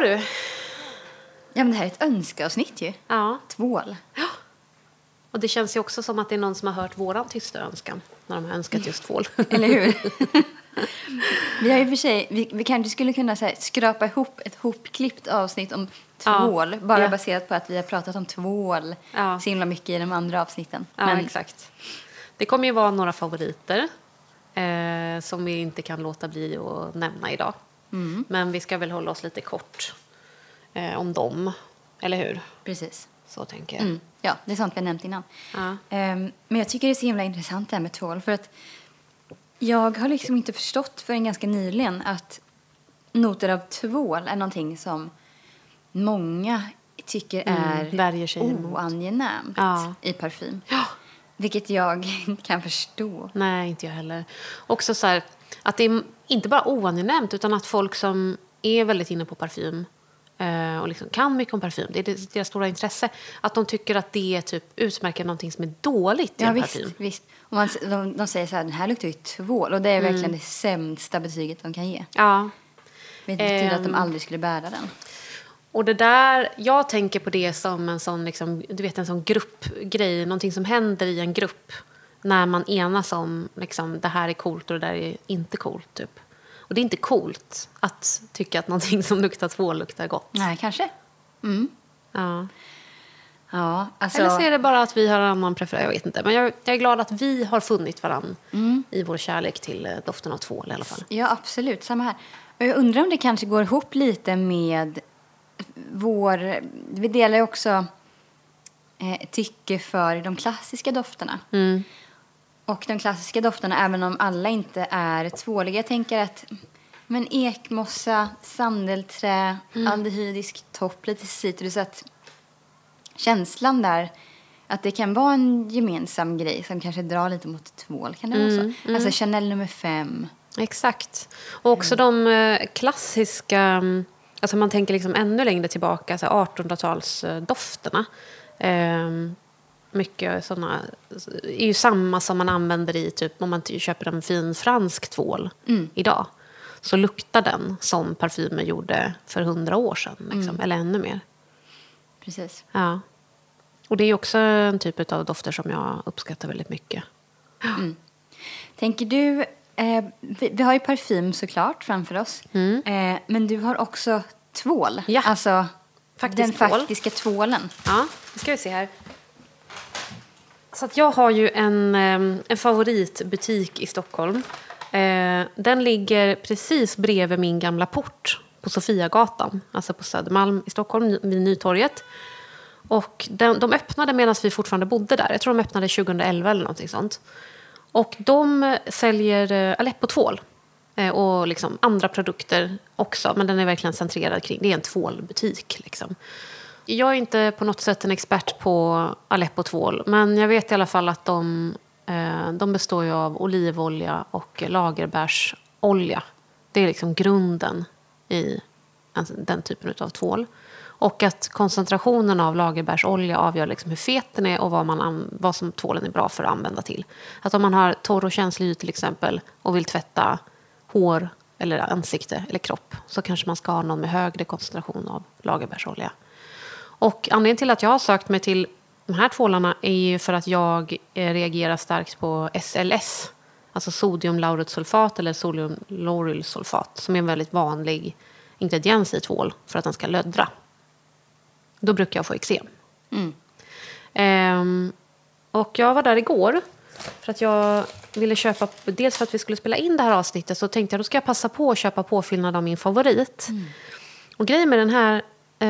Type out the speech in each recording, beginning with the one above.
Jaha du. Ja, men det här är ett önskeavsnitt ju. Ja. Tvål. Och det känns ju också som att det är någon som har hört våran tysta önskan när de har önskat just tvål. Eller hur? vi har ju för sig, vi, vi kanske skulle kunna så här, skrapa ihop ett hopklippt avsnitt om Ja. tvål. Bara Ja. baserat på att vi har pratat om tvål Ja. så himla mycket i de andra avsnitten. Ja, Men exakt. Det kommer ju vara några favoriter eh, som vi inte kan låta bli att nämna idag. Men vi ska väl hålla oss lite kort eh, om dem, eller hur? precis. Så tänker jag. Mm. Ja, det är sånt vi har nämnt innan. Ja. Ehm, men jag tycker det är så himla intressant det här med tvål. För att jag har liksom inte förstått förrän ganska nyligen att noter av tvål är någonting som många tycker är Mm, sig emot. oangenämt Ja. i parfym. Ja. Vilket jag kan förstå. Nej, inte jag heller. Också så här, att det är inte bara oangenämt utan att folk som är väldigt inne på parfym eh, och liksom kan mycket om parfym, det är det- deras stora intresse, att de tycker att det typ utmärker någonting som är dåligt i Ja, en visst. parfym. visst. Och man, de, de säger så här, den här luktar ju tvål. Och det är Mm. verkligen det sämsta betyget de kan ge. Ja. Vilket betyder att de Ehm. aldrig skulle bära den. Och det där, jag tänker på det som en sån, liksom, du vet, en sån gruppgrej, någonting som händer i en grupp när man enas om liksom, det här är coolt och det där är inte coolt. Typ. Och det är inte coolt att tycka att någonting som luktar tvål luktar gott. Nej, kanske. Mm. Ja. Ja, alltså... Eller så är det bara att vi har en annan preferens. Jag vet inte. Men jag, jag är glad att vi har funnit varann Mm. i vår kärlek till eh, doften av tvål i alla fall. Ja, absolut. Samma här. Och jag undrar om det kanske går ihop lite med vår... Vi delar ju också eh, tycke för de klassiska dofterna. Mm. Och de klassiska dofterna, även om alla inte är tvåliga. Jag tänker att men ekmossa, sandelträ, aldehydisk topp, lite citrus. Att känslan där, att det kan vara en gemensam grej som kanske drar lite mot tvål. Kan det vara så? Alltså Chanel nummer fem. Exakt. Och också de eh, klassiska, mm, alltså man tänker liksom ännu längre tillbaka, så här 1800-talsdofterna. Ehm, mycket sådana är ju samma som man använder i typ om man köper en fin fransk tvål idag. Så luktar den som parfymer gjorde för hundra år sedan, liksom, eller ännu mer. Precis. Ja. Och det är också en typ av dofter som jag uppskattar väldigt mycket. Tänker du, eh, vi, vi har ju parfym såklart framför oss. Eh, men du har också tvål. Mm. Ja. Alltså Faktisk den tvål. faktiska tvålen. Ja, nu ska vi se här. Så att jag har ju en, ehm, en favoritbutik i Stockholm. Eh, den ligger precis bredvid min gamla port på Sofiagatan, alltså på Södermalm i Stockholm, vid Nytorget. Och den, de öppnade medan vi fortfarande bodde där. Jag tror de öppnade 2011 eller någonting sånt. Och de säljer eh, Aleppo-tvål eh, och liksom andra produkter också. Men den är verkligen centrerad kring, det är en tvålbutik. Liksom. Jag är inte på något sätt en expert på Aleppo-tvål. Men jag vet i alla fall att de, eh, de består ju av olivolja och lagerbärsolja. Det är liksom grunden i alltså, den typen av tvål. Och att koncentrationen av lagerbärsolja avgör liksom hur fet den är och vad, man vad som tvålen är bra för att använda till. Att om man har torr och känslig hy till exempel och vill tvätta hår eller ansikte eller kropp så kanske man ska ha någon med högre koncentration av lagerbärsolja. Och anledningen till att jag har sökt mig till de här tvålarna är ju för att jag eh, reagerar starkt på SLS. Alltså sodiumlauretsulfat eller sodiumlaurylsulfat som är en väldigt vanlig ingrediens i tvål för att den ska löddra. Då brukar jag få eksem. Ehm, och jag var där igår för att jag ville köpa, dels för att vi skulle spela in det här avsnittet så tänkte jag då ska jag passa på att köpa påfyllnad av min favorit. Och grejen med den här,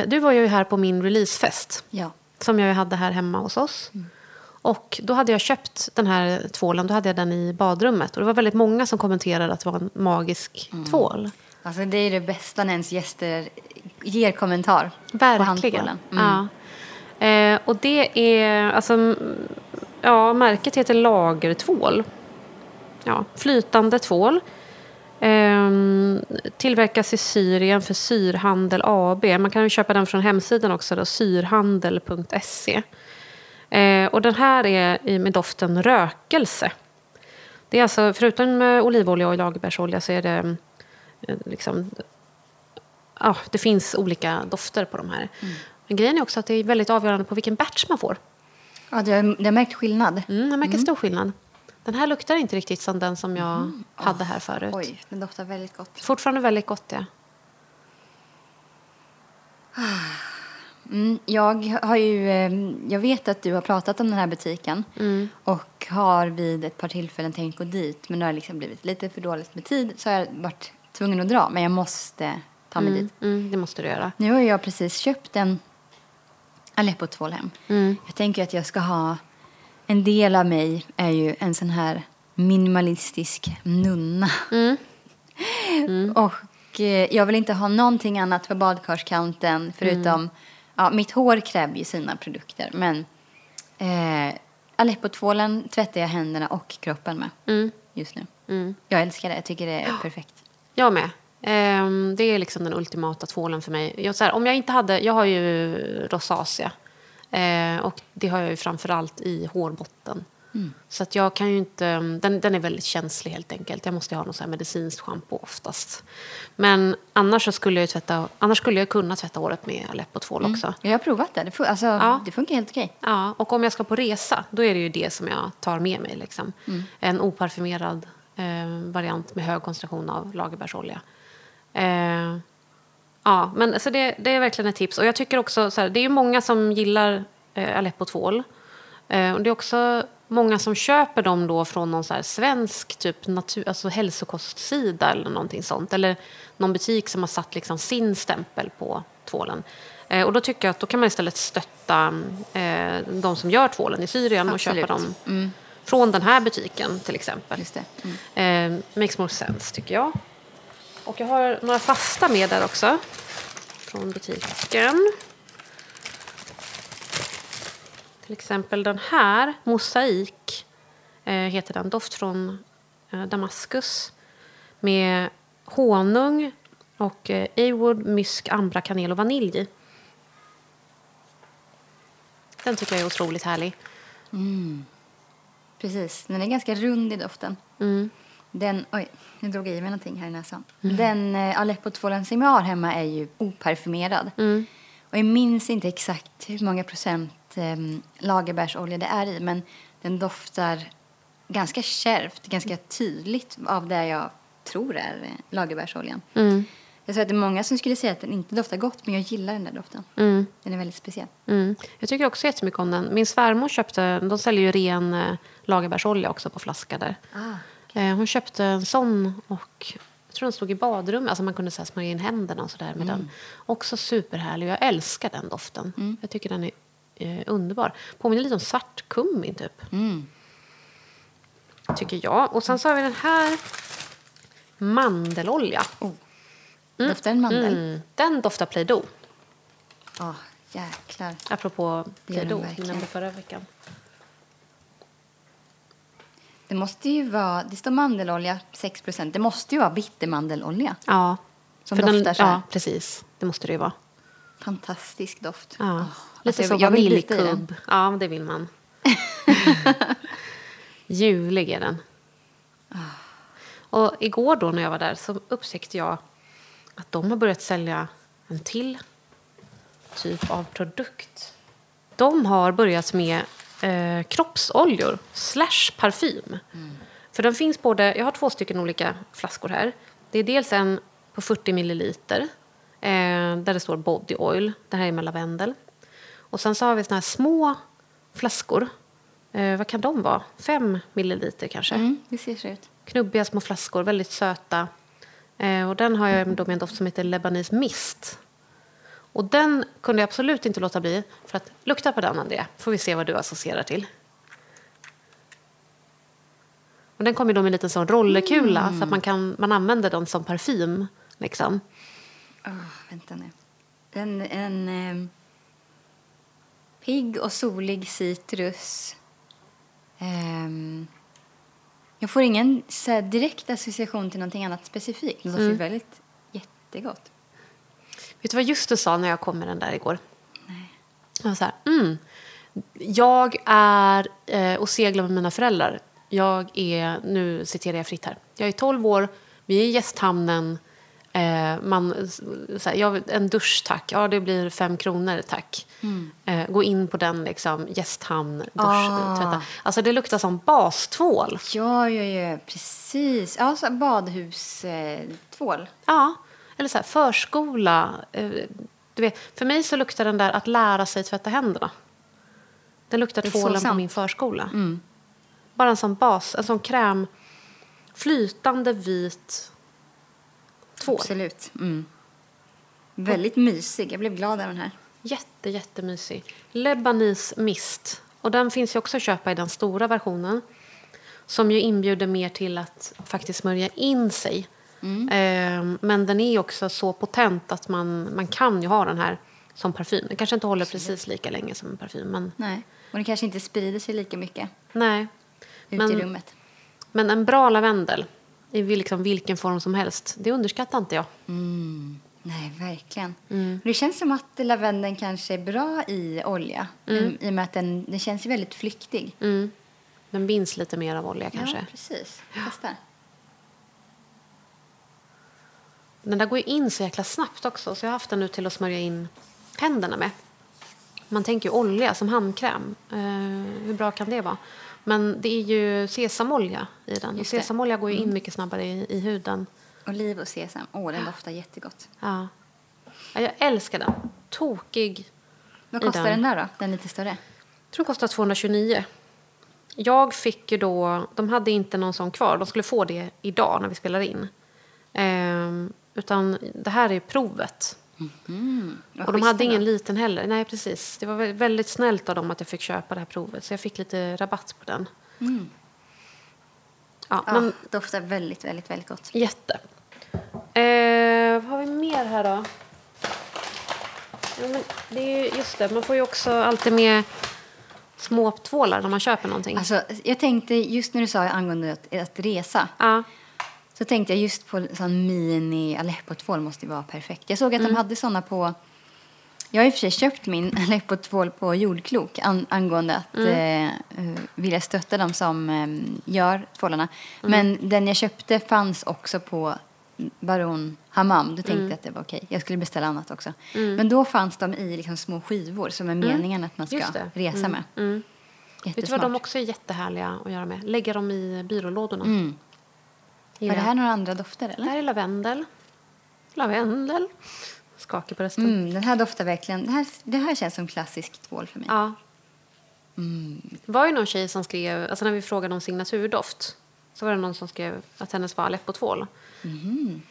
du var ju här på min releasefest Ja. som jag hade här hemma hos oss. Och då hade jag köpt den här tvålen, då hade jag den i badrummet. Och det var väldigt många som kommenterade att det var en magisk tvål. Alltså det är det bästa när ens gäster ger kommentar på Verkligen. handtvålen. Mm. Ja. Eh, och det är, alltså, mm, ja, märket heter lagertvål. Ja, flytande tvål. Ehm, tillverkas i Syrien för Syrhandel AB. Man kan ju köpa den från hemsidan också, då, syrhandel.se. Eh, och den här är med doften rökelse. Det är alltså, förutom eh, olivolja och lagerbärsolja så är det eh, liksom ja, det finns olika dofter på de här. Men grejen är också att det är väldigt avgörande på vilken batch man får. Ja, du har, du har märkt skillnad? Mm, jag märker stor skillnad. Den här luktar inte riktigt som den som jag hade här förut. Oj, den doftar väldigt gott. Fortfarande väldigt gott, ja. Mm, jag, har ju, eh, jag vet att du har pratat om den här butiken och har vid ett par tillfällen tänkt gå dit men det har liksom blivit lite för dåligt med tid så har jag varit tvungen att dra men jag måste ta mig dit. Mm, det måste du göra. Nu har jag precis köpt en Aleppo-tvål hem. Jag tänker att jag ska ha... En del av mig är ju en sån här minimalistisk nunna. Och eh, jag vill inte ha någonting annat på badkarskanten förutom... Ja, mitt hår kräver ju sina produkter, men eh, Aleppo-tvålen tvättar jag händerna och kroppen med just nu. Jag älskar det. Jag tycker det är perfekt. Jag med. Ehm, det är liksom den ultimata tvålen för mig. Jag, här, om jag inte hade, jag har ju rosacea. Eh, och det har jag ju framförallt i hårbotten. Så att jag kan ju inte, den, den är väldigt känslig helt enkelt. Jag måste ha någon så här medicinskt schampo oftast. Men annars skulle jag ju tvätta, annars skulle jag kunna tvätta håret med Aleppo-tvål också. Jag har provat det. Det, fun- alltså, Ja. det funkar helt okej. Ja, och om jag ska på resa, då är det ju det som jag tar med mig. Liksom. En oparfumerad eh, variant med hög koncentration av lagerbärsolja. Eh, ja, men alltså det, det är verkligen ett tips. Och jag tycker också, så här, det är ju många som gillar eh, Aleppo-tvål. Eh, och det är också många som köper dem då från någon så svensk typ natur, alltså hälsokostsida eller någonting sånt. Eller någon butik som har satt liksom sin stämpel på tvålen. Eh, och då tycker jag att då kan man istället stötta eh, de som gör tvålen i Syrien och köpa Absolut. dem från den här butiken till exempel. Just det. Mm. Eh, makes more sense tycker jag. Och jag har några fasta med där också. Från butiken. Till exempel den här, Mosaik, eh, heter den. Doft från eh, Damaskus. Med honung och eh, Awood, mysk, ambra, kanel och vanilj i. Den tycker jag är otroligt härlig. Precis. Den är ganska rund i doften. Mm. Den, oj, nu drog jag i mig någonting här i näsan. Den eh, Aleppo-tvålen som jag har hemma är ju oparfumerad. Mm. Och jag minns inte exakt hur många procent eh, lagerbärsolja det är i, men den doftar ganska kärvt, ganska tydligt av det jag tror är eh, lagerbärsoljan. Mm. Jag tror att det är många som skulle säga att den inte doftar gott, men jag gillar den där doften. Mm. Den är väldigt speciell. Mm. Jag tycker också jättemycket om den. Min svärmor köpte, de säljer ju ren eh, lagerbärsolja också på flaska där. Ah, hon köpte en sån och jag tror den stod i badrummet, alltså man kunde så smörja in händerna och sådär med den. Också superhärlig jag älskar den doften. Jag tycker den är eh, underbar. Påminner lite om svartkummin typ. Mm. Tycker jag. Och sen så har vi den här mandelolja. Oh. Doftar en mandel? Mm. Den doftar Play-Doh. Ja, jäklar. Apropå Det gör den Play-Doh som vi verkligen. nämnde förra veckan. Det måste ju vara, det står mandelolja 6% Det måste ju vara bittermandelolja. Ja. Som För den- doftar så här. Ja, precis. Det måste det ju vara. Fantastisk doft. Ja. Åh, Lite alltså, så vaniljkubb. Ja, det vill man. Julig är den. Och igår då när jag var där så upptäckte jag att de har börjat sälja en till typ av produkt. De har börjat med eh, kroppsoljor slash parfym. För den finns både, jag har två stycken olika flaskor här. Det är dels en på 40 milliliter eh, där det står body oil. Det här är med lavendel. Och sen så har vi såna här små flaskor. Eh, vad kan de vara? Fem milliliter kanske. Mm, det ser så ut. Knubbiga små flaskor, väldigt söta. Eh, och den har jag då med en doft som heter Lebanese Mist. Och den kunde jag absolut inte låta bli. För att lukta på den, Andrea. Får vi se vad du associerar till. Och den kommer då med en liten sån rollerkula så att man, kan, man använder den som parfym. Liksom. Åh, vänta nu. En, en ehm, pigg och solig citrus. Ehm, jag får ingen så direkt association till någonting annat specifikt. Det doftar ju väldigt jättegott. Vet du vad just du sa när jag kom med den där igår? Jag var så här, mm, jag är eh, och seglar med mina föräldrar. Jag är, nu citerar jag fritt här, jag är 12 år, vi är i gästhamnen Eh, man, så här, jag, en dusch, tack. Ja, det blir fem kronor, tack. Eh, gå in på den, liksom, gästhamn, dusch, Ah. tvätta. Alltså det luktar som bastvål. Ja, ja, ja, precis. Ja, så badhustvål. Eh. Ja, eller så här, förskola. Eh, du vet, för mig så luktar den där att lära sig tvätta händerna. Den luktar tvålen på min förskola. Bara en sån bas, en sån kräm. Flytande vit tvål. Absolut. Mm. Väldigt mysig. Jag blev glad av den här. Jätte, jättemysig. Lebanese Mist. Och den finns ju också att köpa i den stora versionen. Som ju inbjuder mer till att faktiskt smörja in sig. Eh, men den är också så potent att man, man kan ju ha den här som parfym. Den kanske inte håller precis lika länge som en parfym. Men Nej. Och den kanske inte sprider sig lika mycket nej. ut Men- i rummet. Men en bra lavendel i liksom vilken form som helst, det underskattar inte jag. Nej, verkligen. Mm. Det känns som att lavendeln kanske är bra i olja. Mm. I, och med att den, den känns väldigt flyktig. Den binds lite mer av olja kanske. Ja, precis. Testa. Den där går ju in så jäkla snabbt också, så jag har haft den nu till att smörja in händerna med. Man tänker ju olja som handkräm. Eh, hur bra kan det vara? Men det är ju sesamolja i den. Och. Mm. sesamolja går ju in mycket snabbare i, i huden. Oliv och sesam. Åh, den doftar jättegott. Ja. Ja, jag älskar den. Tokig. Vad kostar den. den där då? Den lite större? Jag tror den kostar 229. Jag fick ju då, de hade inte någon sån kvar. De skulle få det idag när vi spelar in. Ehm, utan det här är provet. Mm, Och de hade ingen liten heller. Nej, precis. Det var vä- väldigt snällt av dem att jag fick köpa det här provet. Så jag fick lite rabatt på den. Mm. Ja, Ja, men doftar väldigt, väldigt, väldigt gott. jätte. Eh, vad har vi mer här då? Ja, men det är ju, just det, man får ju också alltid med små tvålar när man köper någonting. Alltså, jag tänkte just när du sa angående att, att resa. ja. Så tänkte jag just på sån mini Aleppo-tvål måste ju vara perfekt. Jag såg att Mm. de hade såna på... Jag har i och för sig köpt min Aleppo-tvål på jordklok an, angående att Mm. eh, eh, vilja stötta dem som eh, gör tvålarna. Mm. Men den jag köpte fanns också på Baron Hammam. Då tänkte Mm. jag att det var okej. Jag skulle beställa annat också. Men då fanns de i liksom små skivor som är meningen att man ska Mm. Resa med. Mm. Vet du vad de också är jättehärliga att göra med? Lägga dem i byrålådorna. Mm. Var det här några andra dofter Det eller? här är lavendel. Lavendel. Skakig på rösten. Mm, den här doftar verkligen... Det här, det här känns som klassisk tvål för mig. Ja. Mm. Det var ju någon tjej som skrev, alltså när vi frågade om signaturdoft, så var det någon som skrev att hennes var Aleppo-tvål. Mhm.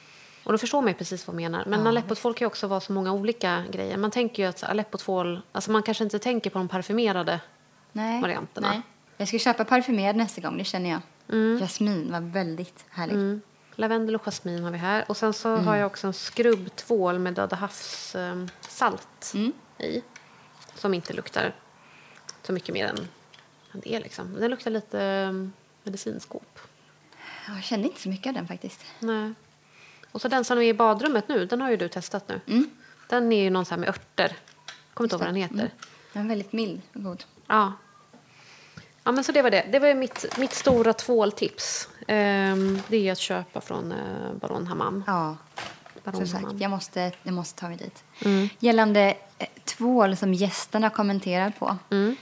Och då förstår man ju precis vad hon menar. Men Aleppo-tvål kan ju också vara så många olika grejer. Man tänker ju att Aleppo-tvål, alltså man kanske inte tänker på de parfymerade. Nej. varianterna. Nej. Jag ska köpa parfymerad nästa gång, det känner jag. Mm. Jasmin var väldigt härlig. Mm. Lavendel och jasmin har vi här. Och sen så har jag också en skrubbtvål med Döda havs eh, salt Mm. i. Som inte luktar så mycket mer än än det liksom. Den luktar lite eh, medicinskåp. Jag kände inte så mycket av den faktiskt. Nej. Och så den som är i badrummet nu, den har ju du testat nu. Mm. Den är ju någon så här med örter. Kommer inte ihåg vad den heter. Den är väldigt mild och god. Ja. Ja, men så det var det. Det var mitt, mitt stora tvåltips. Ehm, det är att köpa från eh, Baron Hammam. Ja, Baron som sagt, Hammam. jag måste, jag måste ta mig dit. Mm. Gällande eh, tvål som gästerna kommenterar på. Mm.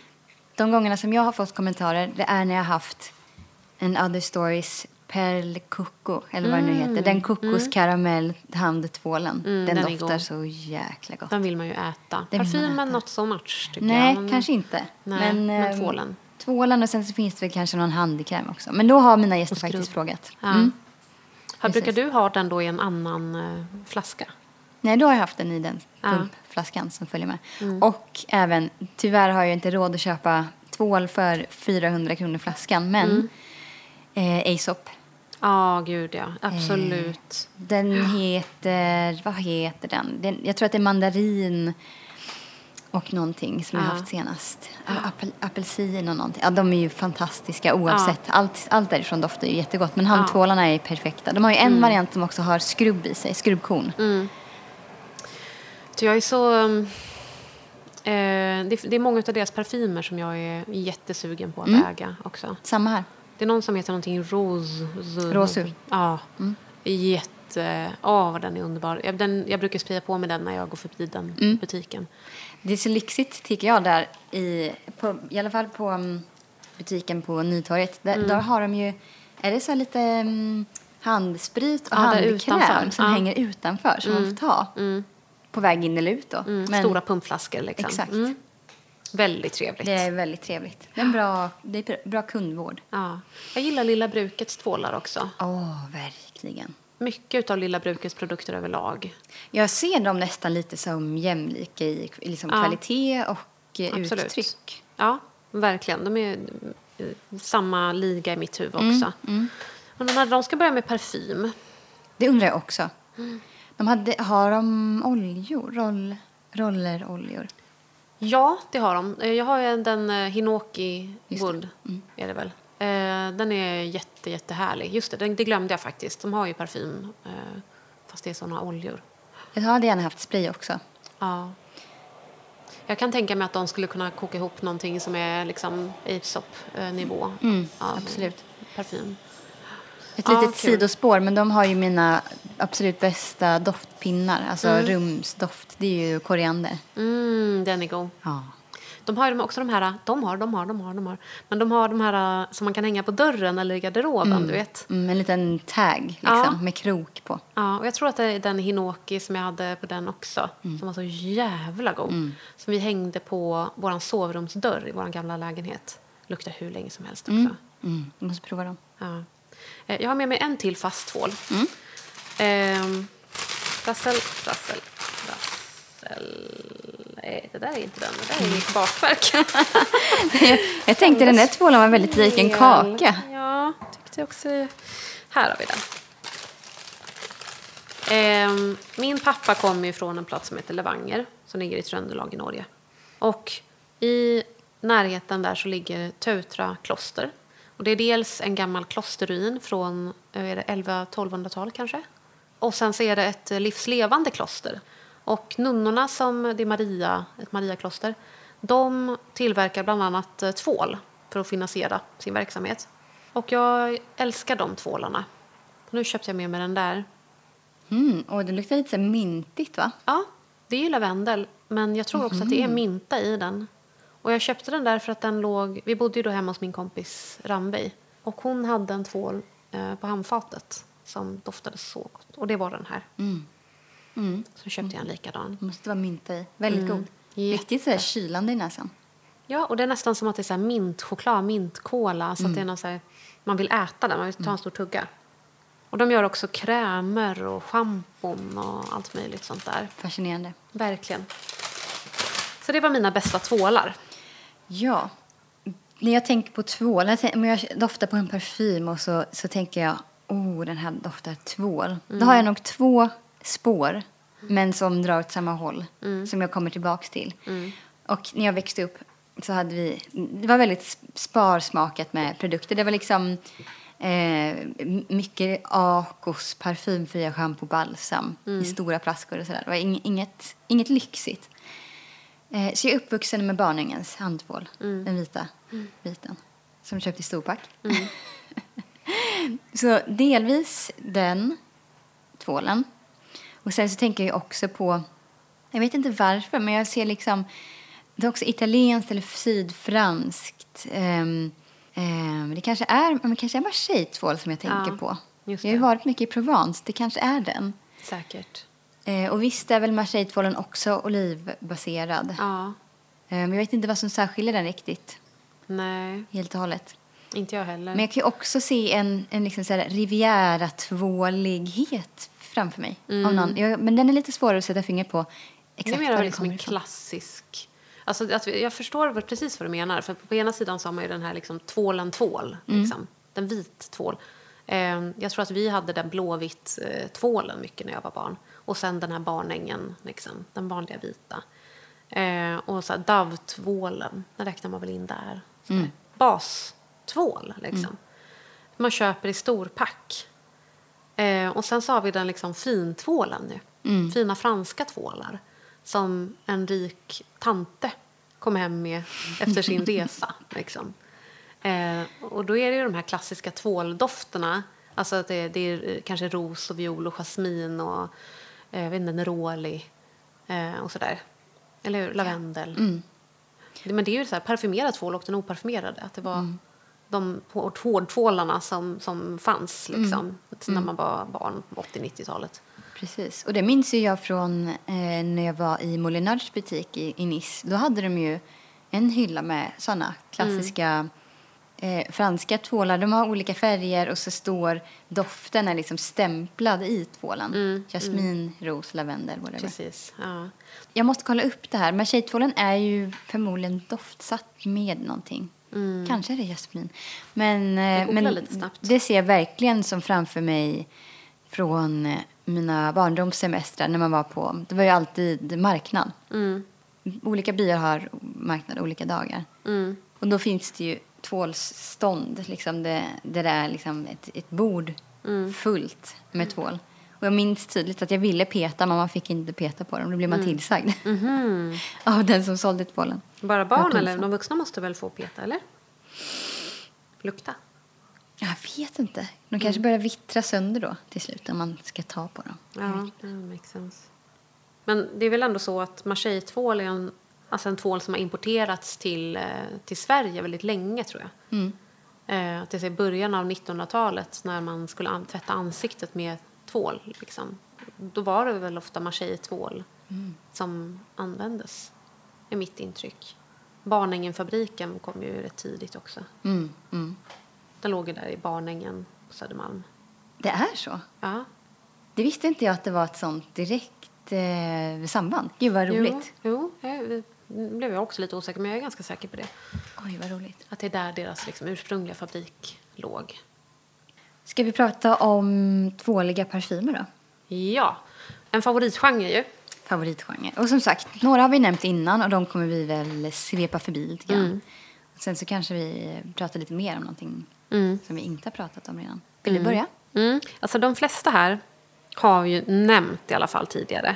De gångerna som jag har fått kommentarer, det är när jag har haft en Other Stories Perle Coco, eller vad det nu heter. Den kokoskaramell handtvålen. Mm, den, den doftar så jäkla gott. Den vill man ju äta. Den Parfymen not so much Nej, jag. Kanske inte. Nej, men, men eh, tvålen. Tvålen och sen så finns det väl kanske någon handkräm också. Men då har mina gäster faktiskt frågat. Ja. Mm. Har, brukar du ha den då i en annan eh, flaska? Nej, då har jag haft den i den. Mm. pumpflaskan som följer med. Och även, tyvärr har jag inte råd att köpa tvål för 400 kronor flaskan, men Mm. eh, Aesop. Ja, gud ja. Absolut. Den heter, vad heter den? den? Jag tror att det är mandarin och någonting som jag Ja. har haft senast. Apel, apelsin och någonting. Ja, de är ju fantastiska oavsett. Allt, allt därifrån doftar ju jättegott. Men handtvålarna är perfekta. De har ju en Mm. variant som också har skrubb i sig, skrubbkorn. Så jag är så... um, Eh, det, det är många av deras parfymer som jag är jättesugen på att Mm. äga också. Samma här. Det är någon som heter någonting Rose... Rosu. Ja. Mm. eh, åh vad den är underbar. Jag, den, jag brukar spraya på mig den när jag går förbi den butiken. Det är så lyxigt tycker jag där i, på, i alla fall på mm, butiken på Nytorget. Där, Mm. där har de ju, är det så lite mm, handsprit och Ja, handkräm som Ja. hänger utanför som man får ta på väg in eller ut då. Mm, Men Stora pumpflaskor liksom. Exakt. Mm. Väldigt trevligt. det är väldigt trevligt. Det är en bra, det är bra kundvård. Ja. Jag gillar Lilla Brukets tvålar också. Åh, verkligen. Mycket av Lilla Brukets produkter överlag. Jag ser dem nästan lite som jämlika i liksom Ja. kvalitet och eh, Absolut. uttryck. Ja, verkligen. De är eh, samma liga i mitt huvud Mm, också. Men de, här, de ska börja med parfym. Det undrar jag också. Mm. De hade, har de oljor? Roll, rolleroljor? Ja, det har de. Eh, Jag har den Hinoki. Wood, är det väl. Eh, Den är jätte, jättehärlig. Just det, den- det glömde jag faktiskt. De har ju parfym, eh, fast det är såna oljor. Jag hade gärna haft spray också. Ja. Jag kan tänka mig att de skulle kunna koka ihop någonting som är liksom Aesop-nivå. Mm, av absolut. Parfym. Ett litet kul. sidospår, men de har ju mina absolut bästa doftpinnar. Alltså rumsdoft, det är ju koriander. Mm, den är god. Ja. De har ju också de här, de har, de har, de har, de har. Men de har de här eh, som man kan hänga på dörren eller i garderoben, du vet. Mm, en liten tag liksom, Ja. med krok på. Ja, och jag tror att det är den Hinoki som jag hade på den också, Mm. som var så jävla god. Som vi hängde på vår sovrumsdörr i vår gamla lägenhet. Luktar hur länge som helst också. Mm, jag måste prova dem. Ja. Eh, Jag har med mig en till fast tvål. Mm. Ehm, prassel, prassel, prassel. Nej, det där är inte den. Det där är mitt bakverk. Jag tänkte den där tvålen var väldigt lik en kaka. Ja, tyckte jag också. Här har vi den. Ehm, min pappa kommer ju från en plats som heter Levanger som ligger i Tröndelag i Norge. Och i närheten där så ligger Tautra kloster. Och det är dels en gammal klosterruin från eh, är det 1100-1200-tal kanske. Och sen så är det ett eh, livslevande kloster. Och nunnorna som, det är Maria, ett Mariakloster, de tillverkar bland annat eh, tvål för att finansiera sin verksamhet. Och jag älskar de tvålarna. Nu köpte jag med mig den där. Mm, och det luktar lite mintigt va? Ja, det är ju lavendel, men jag tror också att det är minta i den. Och jag köpte den där för att den låg... Vi bodde ju då hemma hos min kompis Ranveig. Och hon hade en tvål eh, på handfatet som doftade så gott. Och det var den här. Mm. Så köpte jag en likadan. Det måste vara mynta i. Väldigt Mm, god. Riktigt så här kylande i näsan. Ja, och det är nästan som att det är så här mintchoklad, mintkola. Så att det är någon så här, man vill äta den, man vill ta en stor tugga. Och de gör också krämer och schampon och allt möjligt sånt där. Fascinerande. Verkligen. Så det var mina bästa tvålar. Ja. När jag tänker på tvål, om jag doftar på en parfym och så, så tänker jag, oh den här doftar tvål. Då har jag nog två spår, men som drar åt samma håll, som jag kommer tillbaks till. Och när jag växte upp så hade vi, det var väldigt sparsmakat med produkter. Det var liksom eh, mycket Acos parfymfria schampo balsam i stora flaskor och sådär. Det var ing- inget, inget lyxigt. Eh, så jag är uppvuxen med Barnängens handtvål, den vita biten, som köpte i storpack. så delvis den tvålen. Och sen så tänker jag också på, jag vet inte varför, men jag ser liksom, det är också italienskt eller sydfranskt. Ehm, ehm, det kanske är, men kanske är Marseille-tvål som jag tänker Ja, på. Jag har ju varit mycket i Provence, det kanske är den. Säkert. Eh, och visst är väl Marseille-tvålen också olivbaserad. Ja. Men jag vet inte vad som särskiljer den riktigt, Nej, helt och hållet. inte jag heller. Men jag kan ju också se en, en liksom så här Riviera-tvålighet framför mig. Av någon. Jag, men den är lite svårare att sätta fingret på Mm. det exakt är mer var det liksom en klassisk... Alltså, att jag förstår vad- precis vad du menar. För på ena sidan så har man ju den här liksom, tvålen tvål. Mm. Liksom. Den vit tvål. Eh, jag tror att vi hade den blåvitt eh, tvålen mycket när jag var barn. Och sen den här barnängen, liksom, den vanliga vita. Eh, och så Dove-tvålen, den räknar man väl in där. Mm. Bastvål, liksom. Man köper i storpack. Eh, och sen så har vi den liksom fintvålen nu. Mm. Fina franska tvålar. Som en rik tante kom hem med efter sin resa. Liksom. Eh, och då är det ju de här klassiska tvåldofterna. Alltså att det, det är eh, kanske ros och viol och jasmin och eh, jag vet inte, neroli eh, och sådär. Eller hur? Lavendel. Mm. Men det är ju så här parfymerad tvål och den oparfymerade. Att det var de hård- hårdtvålarna som, som fanns liksom, när man var barn på 80-90-talet. Precis. Och det minns ju jag från eh, när jag var i Molinards butik i, i Nice. Då hade de ju en hylla med såna klassiska eh, franska tvålar. De har olika färger och så står doften är liksom stämplad i tvålen. Jasmin, ros, lavendel, whatever. Precis. Ja. Jag måste kolla upp det här. Men tjejtvålen är ju förmodligen doftsatt med någonting. Kanske är det jasmin. Men, eh, men det ser jag verkligen som framför mig från eh, mina barndomssemestrar när man var på, det var ju alltid marknad. Mm. Olika byar har marknad olika dagar. Mm. Och då finns det ju tvålsstånd, liksom det, där det är liksom ett, ett bord Mm. fullt med tvål. Och jag minns tydligt att jag ville peta, men man fick inte peta på dem. Då blev man Mm. tillsagd Mhm. av den som sålde tvålen. Bara barn eller? De vuxna måste väl få peta, eller? Lukta. Jag vet inte. De kanske börjar vittra sönder då till slut när man ska ta på dem. Ja, det makes sense. Men det är väl ändå så att Marseille-tvål är en, alltså en tvål som har importerats till, eh, till Sverige väldigt länge, tror jag. Mm. Eh, i början av 1900-talet när man skulle an- tvätta ansiktet med tvål. Liksom. Då var det väl ofta Marseille-tvål som användes, är mitt intryck. Barnängen-fabriken kom ju rätt tidigt också. Mm, mm. Den låg ju där i Barnängen på Södermalm. Det är så? Ja. Det visste inte jag att det var ett sånt direkt eh, samband. Gud vad roligt. Jo, jo jag, blev jag också lite osäker, men jag är ganska säker på det. Oj, vad roligt. Att det är där deras liksom, ursprungliga fabrik låg. Ska vi prata om tvåliga parfymer då? Ja, en favoritgenre ju. Favoritgenre. Och som sagt, några har vi nämnt innan och de kommer vi väl svepa förbi lite grann. Mm. Sen så kanske vi pratar lite mer om någonting Mm. som vi inte har pratat om redan. Vill du börja? Mm. Alltså de flesta här har vi ju nämnt i alla fall tidigare.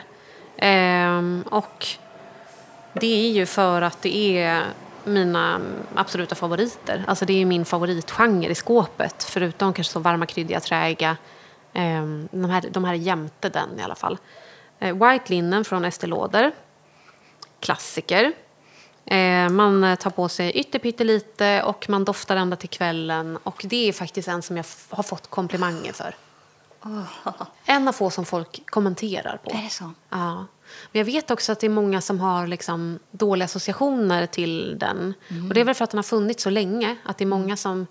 Ehm, och det är ju för att det är mina absoluta favoriter. Alltså det är min favoritgenre i skåpet. Förutom kanske så varma, kryddiga, träiga. Ehm, de, här, de här är jämte den i alla fall. Eh, White Linen från Estée Lauder. Klassiker. Eh, man eh, tar på sig ytterpyttelite och man doftar ända till kvällen. Och det är faktiskt en som jag har fått komplimanger för. En av få som folk kommenterar på. Är det så? Ja. Men jag vet också att det är många som har liksom dåliga associationer till den. Och det är väl för att den har funnits så länge. Att det är många som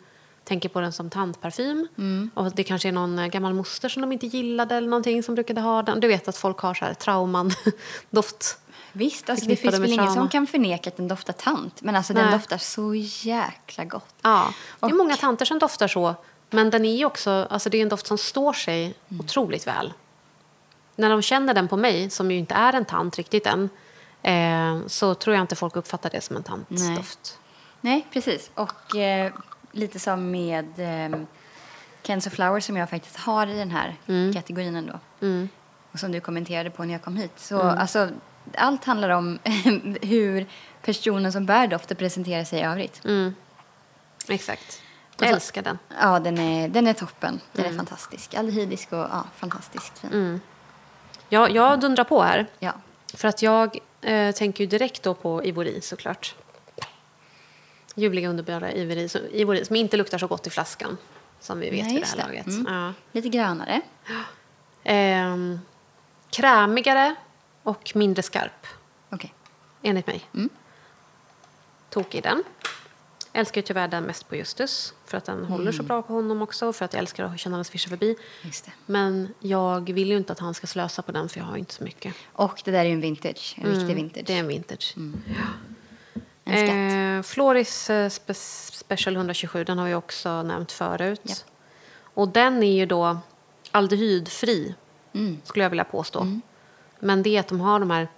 tänker på den som tandparfym. Och det kanske är någon eh, gammal moster som de inte gillade eller någonting som brukade ha den. Du vet att folk har så här trauman, doft. Visst, alltså det finns väl ingen som kan förneka att den doftar tant. Men alltså den Nej. doftar så jäkla gott. Ja, det är Och- många tanter som doftar så. Men den är också, alltså det är en doft som står sig otroligt väl. När de känner den på mig, som ju inte är en tant riktigt än, eh, så tror jag inte folk uppfattar det som en tantdoft. Nej, precis. Och eh, lite som med eh, Kenzo Flower som jag faktiskt har i den här kategorin ändå. Mm. Och som du kommenterade på när jag kom hit. Så alltså, allt handlar om hur personen som bär doften presenterar sig i övrigt. Mm. Exakt. Jag älskar den. Ja, den är, den är toppen. Den är fantastisk. Aldehydisk och ja, fantastiskt fin. Mm. Jag, jag dundrar på här. Ja. För att jag eh, tänker ju direkt då på Ivory såklart. Ljuvliga underbara Ivory, som- Ivory som inte luktar så gott i flaskan. Som vi vet Nej, vid det här laget. Mm. Ja. Lite grönare. Ehm, krämigare och mindre skarp, Okej. enligt mig. Mm. Tokig den. Älskar ju tyvärr den mest på Justus, för att den håller Mm. så bra på honom också, för att jag älskar att känna den svischa förbi. Men jag vill ju inte att han ska slösa på den, för jag har inte så mycket. Och det där är ju en vintage. En riktig vintage. Mm, Det är en vintage. En skatt. Eh, Floris eh, spe Special 127, den har vi också nämnt förut. Japp. Och den är ju då aldehydfri, Mm. skulle jag vilja påstå. Men det är att de har de här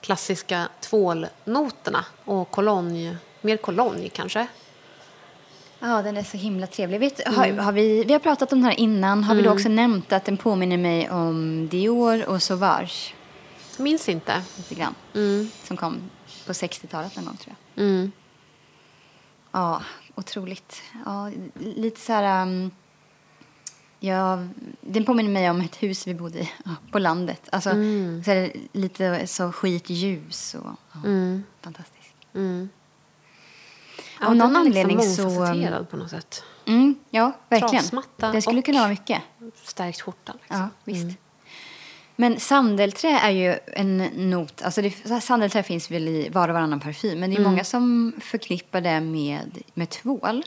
klassiska tvålnoterna och kolonj, mer kolonj kanske. Ja, den är så himla trevlig. Vet, har, har vi, vi har pratat om den här innan. Har vi då också nämnt att den påminner mig om Dior och Sauvage? Minns inte. Lite grann. Mm. Som kom på 60-talet någon gång tror jag. Mm. Ja, otroligt. Ja, lite så här... Um, Ja, den påminner mig om ett hus vi bodde i ja, på landet. Alltså, Mm. så är det lite så skitljus och ja, fantastiskt. Mm. Av någon den är anledning liksom så- mångfacetterad på något sätt. Mm, ja, verkligen. Trasmatta Det skulle kunna vara mycket. Stärkt skjorta. Liksom. Ja, visst. Men sandelträ är ju en not. Alltså det, sandelträ finns väl i var och varannan parfym. Men det är Mm. många som förknippar det med, med tvål.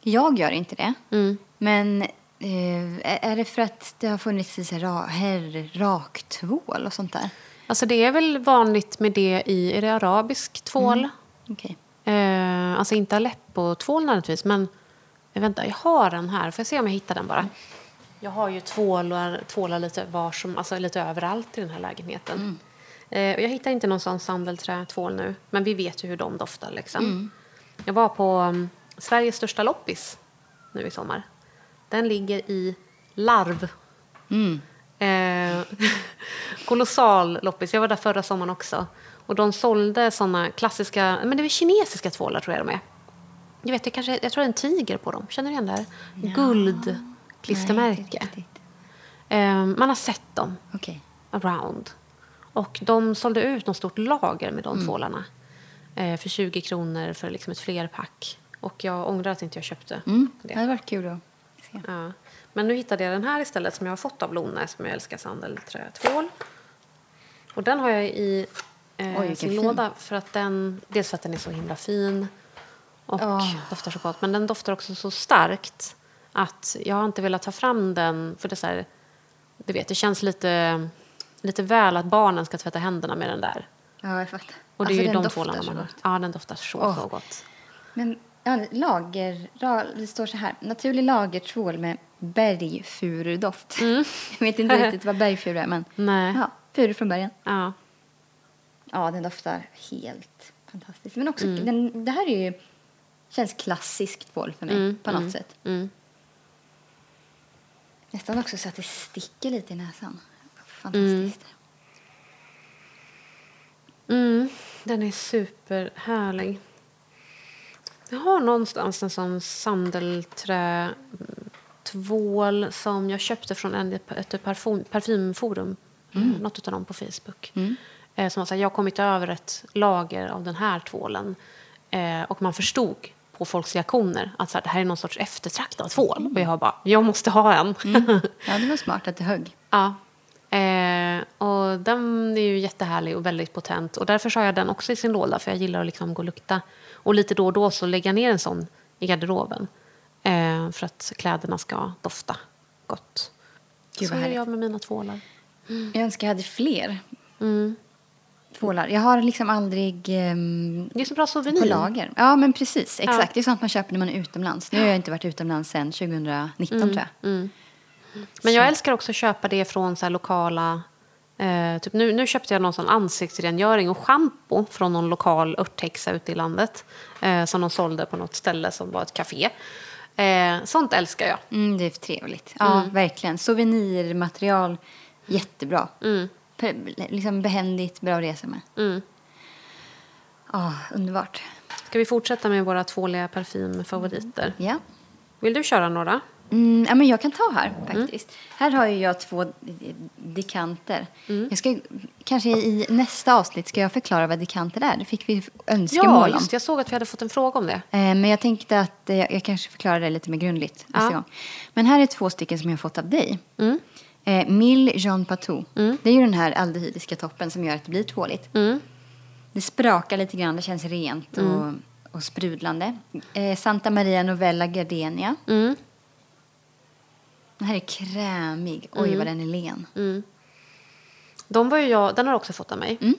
Jag gör inte det. Mm. Men eh, är- det för att det har funnits i ra, herr, raktvål och sånt där? Alltså det är väl vanligt med det i, är det arabisk tvål? Okej. Eh, alltså inte Aleppo-tvål nödvändigtvis, men vänta, jag har den här. Får jag se om jag hittar den bara? Jag har ju tvålar, tvålar lite, var som, alltså lite överallt i den här lägenheten. Eh, och jag hittar inte någon sån sandelträtvål nu, men vi vet ju hur de doftar. Liksom. Jag var på um, Sveriges största loppis nu i sommar. Den ligger i Larv. Eh, kolossal loppis. Jag var där förra sommaren också. Och de sålde såna klassiska, men det är kinesiska tvålar tror jag de är. Jag, vet, det kanske, jag tror det är en tiger på dem. Känner du igen det här? Nej, inte Guldklistermärke. riktigt. Eh, man har sett dem Okej. around. Och de sålde ut något stort lager med de tvålarna. Eh, för 20 kronor för liksom ett flerpack. Och jag ångrar att inte jag köpte Mm. Det det. hade varit kul att se. Ja. Men nu hittade jag den här istället som jag har fått av Lone som jag älskar, sandelträtvål. Och den har jag i eh, Oj, sin fin. låda för att den, dels för att den är så himla fin och Ja. doftar så gott. Men den doftar också så starkt att jag har inte velat ta fram den för det så här, du vet, det känns lite, lite väl att barnen ska tvätta händerna med den där. Ja, jag fattar. Och det Alltså, är ju de tvålarna man har. Ja, den doftar så, Åh. så gott. Men ja, lager, det står så här. Naturlig lagertvål med bergfurudoft. Jag vet inte riktigt vad bergfuru är, men Mm. Nej. ja, furu från bergen. Ja. Ja, den doftar helt fantastiskt. Men också, Mm. den, det här är ju, känns klassisk tvål för mig på något sätt. Mm. Nästan också så att det sticker lite i näsan. Fantastiskt. Mm, den är superhärlig. Jag har någonstans en sån sandelträtvål som jag köpte från en, ett parfym, parfymforum. Mm. Något av dem på Facebook. Eh, som var så här, jag har kommit över ett lager av den här tvålen. Eh, och man förstod på folks reaktioner att så här, det här är någon sorts eftertraktad tvål. Och jag bara, jag måste ha en. Ja, det var smart att det högg. Ja. Eh, och den är ju jättehärlig och väldigt potent. Och därför har jag den också i sin låda, för jag gillar att liksom gå och lukta. Och lite då och då så lägger jag ner en sån i garderoben. Eh, för att kläderna ska dofta gott. Gud, så är jag med mina tvålar. Jag önskar jag hade fler Mm. Tvålar. Jag har liksom aldrig ehm, Det är så bra souvenir. på lager. Ja, men precis. Exakt. Det är sånt man köper när man är utomlands. Nu har jag inte varit utomlands sedan 2019, tror jag. Men jag älskar också att köpa det från så lokala... Eh, typ nu, nu köpte jag någon sån ansiktsrengöring och schampo från någon lokal örthäxa ute i landet. Eh, som de sålde på något ställe som var ett café. Eh, sånt älskar jag. Mm, det är trevligt. Ja, verkligen. Souvenirmaterial, jättebra. Pe- liksom behändigt, bra att resa med. Mm. Ja, underbart. Ska vi fortsätta med våra tvåliga parfymfavoriter? Ja. Vill du köra några? Mm, ja, men jag kan ta här faktiskt. Här har jag två dekanter. Jag ska, kanske i nästa avsnitt ska jag förklara vad dekanter är. Det fick vi önskemål Ja, om. just det. Jag såg att vi hade fått en fråga om det. Eh, Men jag tänkte att eh, jag, kanske förklarar det lite mer grundligt nästa Ja. gång. Men här är två stycken som jag har fått av dig. Mm. Eh, Mille Jean Patou. Det är ju den här aldehydiska toppen som gör att det blir tvåligt. Mm. Det sprakar lite grann, det känns rent och, och sprudlande. Eh, Santa Maria Novella Gardenia. Mm. Den här är krämig. Oj, vad den är len. De var ju jag, den har också fått av mig. Mm.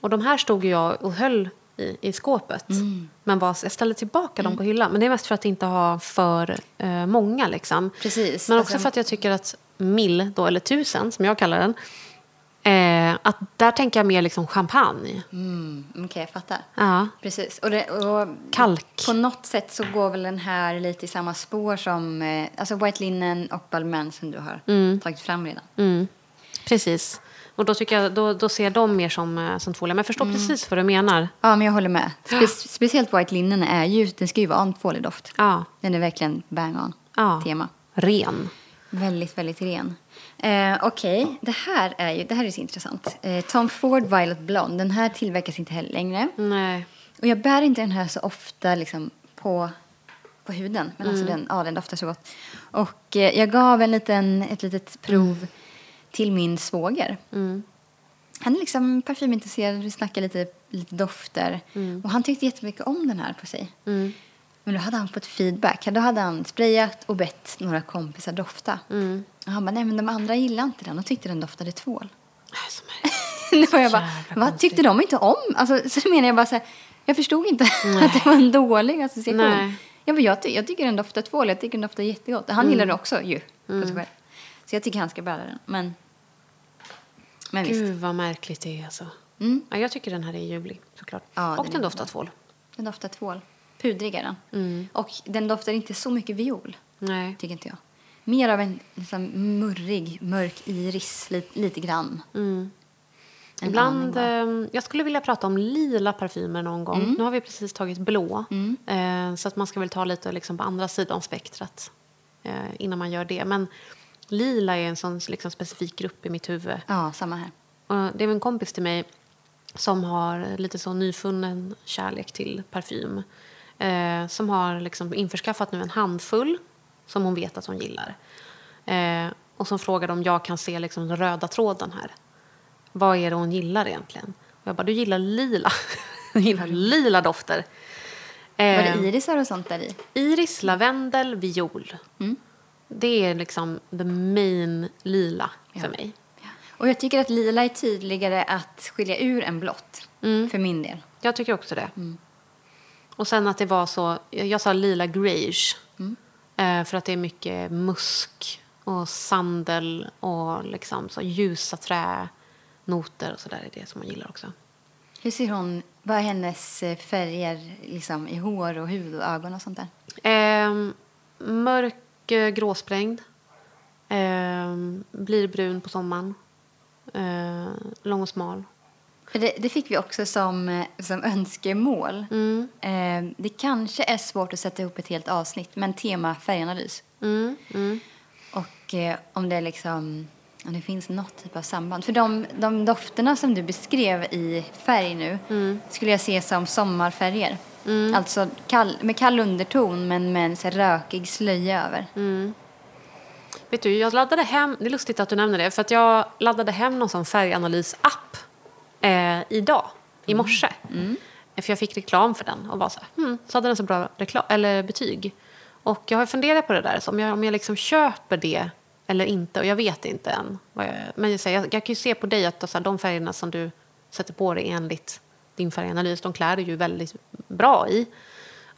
Och de här stod jag och höll i, i skåpet. Mm. Men var, jag ställde tillbaka dem på hyllan. Men det är mest för att inte ha för eh, många. Liksom. Precis. Men också Alltså- för att jag tycker att mill, då, eller tusen som jag kallar den. Eh, att där tänker jag mer liksom champagne. Mm, Okej, jag fattar. Ja. Precis. Och, det, och Kalk. På något sätt så går väl den här lite i samma spår som eh, alltså White Linen och Balmain som du har tagit fram redan. Mm. Precis. Och då, tycker jag, då, då ser de mer som, eh, som tvåliga. Men jag förstår precis vad du menar. Ja, men jag håller med. Spe speciellt White Linen är ju, den ska ju vara en tvålig doft. Ja. Den är verkligen bang on Ja. tema. ren. Väldigt, väldigt ren. Eh, Okej, det här är ju det här är så intressant. Eh, Tom Ford Violet Blonde, den här tillverkas inte heller längre. Nej. Och jag bär inte den här så ofta liksom, på, på huden. Men Mm. alltså den, ja, den doftar så gott. Och eh, jag gav en liten, ett litet prov till min svåger. Mm. Han är liksom parfymintresserad, vi snackar lite, lite dofter. Och han tyckte jättemycket om den här på sig. Mm. Men då hade han fått feedback. Då hade han sprayat och bett några kompisar dofta. Mm. Och han bara, nej men de andra gillade inte den och tyckte den doftade tvål. Nej, så jag bara, vad tyckte de inte om? Alltså, så menar jag bara så här, jag förstod inte att det var en dålig association. Nej. Jag, bara, jag, ty- jag tycker den doftar tvål, jag tycker den doftar jättegott. Han gillar det också ju, på sig själv. Så jag tycker han ska bära den. Men, men visst, Gud vad märkligt det är alltså. Mm. Ja, jag tycker den här är ljuvlig såklart. Ja, och den den doftar tvål. den doftar tvål. Pudrig är den. Mm. Och den doftar inte så mycket viol, Nej. tycker inte jag. Mer av en liksom, murrig, mörk iris, lite, lite grann. Mm. Ibland, eh, jag skulle vilja prata om lila parfymer någon gång. Mm. Nu har vi precis tagit blå. Eh, så att man ska väl ta lite liksom, på andra sidan spektrat eh, innan man gör det. Men lila är en sån liksom, specifik grupp i mitt huvud. Ja, samma här. Och det är en kompis till mig som har lite så nyfunnen kärlek till parfym. Eh, som har liksom införskaffat nu en handfull som hon vet att hon gillar. Eh, och som frågade om jag kan se liksom den röda tråden här. Vad är det hon gillar egentligen? Och jag bara, du gillar lila. du gillar lila dofter. Var Eh, det irisar och sånt där i? Iris, lavendel, viol. Mm. Det är liksom the main lila för Ja. mig. Och jag tycker att lila är tydligare att skilja ur än blått. Mm. För min del. Jag tycker också det. Och sen att det var så, jag sa lila greige. Eh, för att det är mycket musk och sandel och liksom så ljusa tränoter och sådär är det som man gillar också. Hur ser hon, vad är hennes eh, färger liksom, i hår och hud och ögon och sånt där? Eh, mörk gråsprängd. Eh, blir brun på sommaren. Eh, lång och smal. Det, det fick vi också som, eh, som önskemål. Mm. Eh, det kanske är svårt att sätta ihop ett helt avsnitt, men tema färganalys. Mm, mm. Och eh, om det liksom, om det finns något typ av samband. För de, de dofterna som du beskrev i färg nu skulle jag se som sommarfärger. Alltså kall, med kall underton men med en så rökig slöja över. Vet du, jag laddade hem, det är lustigt att du nämner det, för att jag laddade hem någon sån färganalysapp eh, idag, i morse. För jag fick reklam för den och var så här, hmm, så hade den så bra reklam, eller betyg. Och jag har funderat på det där, så om jag, om jag liksom köper det eller inte, och jag vet inte än. Vad jag, men jag, säger, jag, jag kan ju se på dig att så här, de färgerna som du sätter på dig enligt din färganalys, de klär du ju väldigt bra i.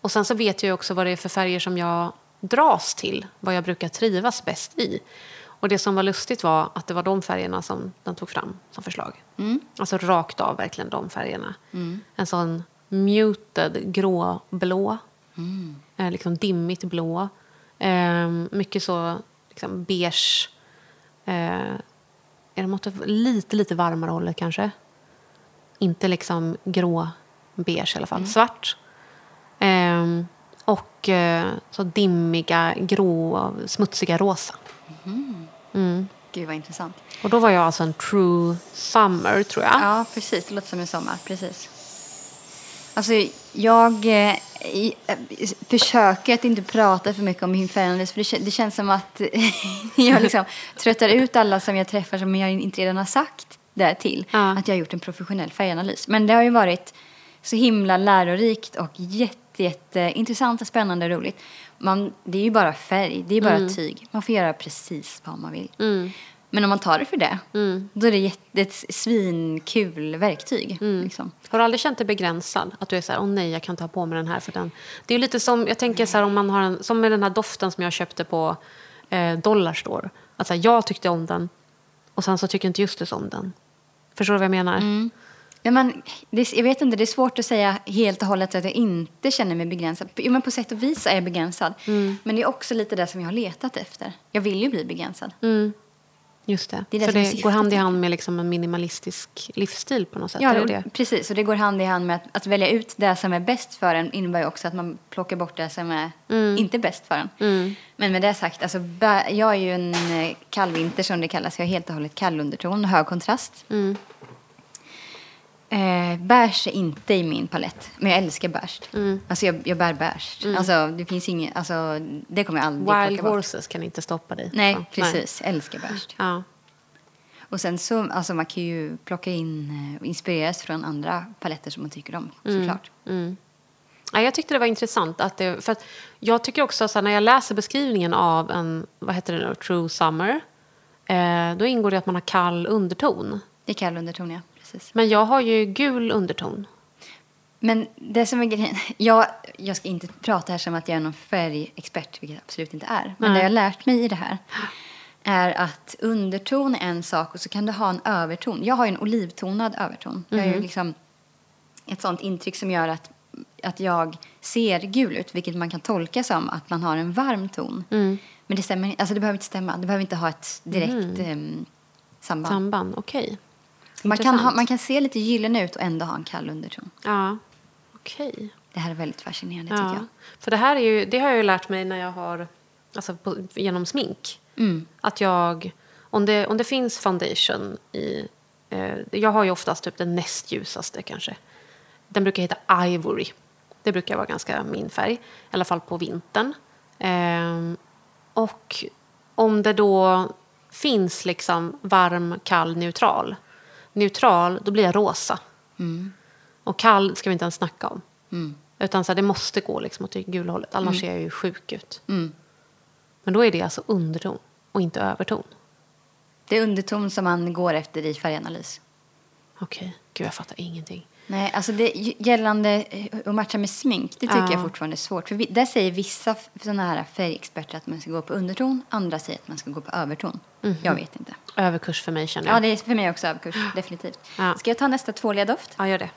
Och sen så vet jag ju också vad det är för färger som jag dras till, vad jag brukar trivas bäst i. Och det som var lustigt var att det var de färgerna som den tog fram som förslag. Alltså rakt av verkligen de färgerna. En sån muted gråblå, eh, liksom dimmigt blå. Eh, mycket så liksom beige. Eh, är det måttet lite, lite varmare hållet kanske? Inte liksom grå beige i alla fall. Svart. Ehm, och eh, så dimmiga, grå, smutsiga rosa. Gud vad intressant. Och då var jag alltså en true summer, tror jag. Ja, precis. Det låter som en sommar. Precis. Alltså, jag eh, eh, försöker att inte prata för mycket om min färganalys för det, det känns som att jag liksom tröttar ut alla som jag träffar som jag inte redan har sagt det till. Ja. Att jag har gjort en professionell färganalys. Men det har ju varit så himla lärorikt och jätte, jätte intressant och spännande och roligt. Man, det är ju bara färg, det är bara tyg. Man får göra precis vad man vill. Mm. Men om man tar det för det, då är det jätte, ett svinkul verktyg. Liksom. Har du aldrig känt dig begränsad? Att du är så här, åh nej, jag kan inte ha på mig den här för den. Det är ju lite som, jag tänker så här, om man har en, som med den här doften som jag köpte på eh, Dollarstore. Att så här, jag tyckte om den och sen så tycker inte Justus om den. Förstår du vad jag menar? Ja, men, det, är- jag vet inte, det är svårt att säga helt och hållet att jag inte känner mig begränsad. Jo, men på sätt och vis är jag begränsad. Men det är också lite det som jag har letat efter. Jag vill ju bli begränsad. Mm. Just det. Det det är det går hand i hand med liksom en minimalistisk livsstil på något sätt. Ja, det det? precis. Och det går hand i hand med att, att välja ut det som är bäst för en innebär ju också att man plockar bort det som är Mm. inte bäst för en. Men med det sagt, alltså, jag är ju en eh, kallvinter som det kallas. Jag är helt och hållet kallunderton och hög kontrast. Mm. Eh, bärs är inte i min palett, men jag älskar bärs. Mm. Alltså jag, jag bär bärs. Alltså det finns inget, alltså det kommer jag aldrig Wild plocka bort. horses kan inte stoppa dig. Nej, Så, precis. Jag älskar bärs. Ja. Och sen så, alltså man kan ju plocka in eh, och inspireras från andra paletter som man tycker om, såklart. Ja, jag tyckte det var intressant. Att det, för att jag tycker också så här, när jag läser beskrivningen av en, vad heter det nu, True Summer. Eh, då ingår det att man har kall underton. Det är kall underton, ja. Precis. Men jag har ju gul underton. Men det som är grejen, jag, jag ska inte prata här som att jag är någon färgexpert, vilket jag absolut inte är. Men Nej. det jag har lärt mig i det här är att underton är en sak och så kan du ha en överton. Jag har ju en olivtonad överton. Jag har ju liksom ett sånt intryck som gör att, att jag ser gul ut, vilket man kan tolka som att man har en varm ton. Men det stämmer alltså det behöver inte stämma. Det behöver inte ha ett direkt em, samband. Samband, okej. Man, kan ha, man kan se lite gyllene ut och ändå ha en kall underton. Ja, okej. Det här är väldigt fascinerande tycker Ja. jag. För det här är ju, det har jag ju lärt mig när jag har, alltså på, genom smink. Mm. Att jag, om det, om det finns foundation i, eh, jag har ju oftast typ den näst ljusaste kanske. Den brukar heta Ivory. Det brukar vara ganska min färg, i alla fall på vintern. Ehm, och om det då finns liksom varm, kall, neutral. Neutral, då blir jag rosa. Och kall ska vi inte ens snacka om. Utan så här, det måste gå liksom åt det gula hållet, annars ser jag ju sjuk ut. Men då är det alltså underton och inte överton. Det är underton som man går efter i färganalys. Okej, gud jag fattar ingenting. Nej, alltså det, gällande eh, att matcha med smink, det tycker Ja. jag fortfarande är svårt. För vi, där säger vissa såna här färgexperter att man ska gå på underton, andra säger att man ska gå på överton. Jag vet inte. Överkurs för mig känner jag. Ja, det är för mig också överkurs, definitivt. Ja. Ska jag ta nästa tvåliga doft? Ja, gör det.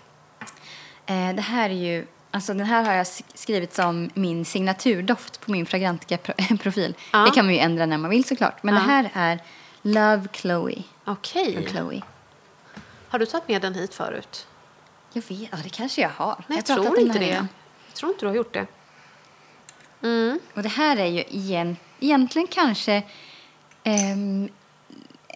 Eh, det här är ju, alltså den här har jag skrivit som min signaturdoft på min Fragrantica-profil. Ja. Det kan man ju ändra när man vill såklart. Men det här är Love Chloe. Okej. Chloe. Har du tagit med den hit förut? Jag vet, ja det kanske jag har. Nej, jag, pratat tror inte det. innan. Jag tror inte du har gjort det. Mm. Och det här är ju igen, egentligen kanske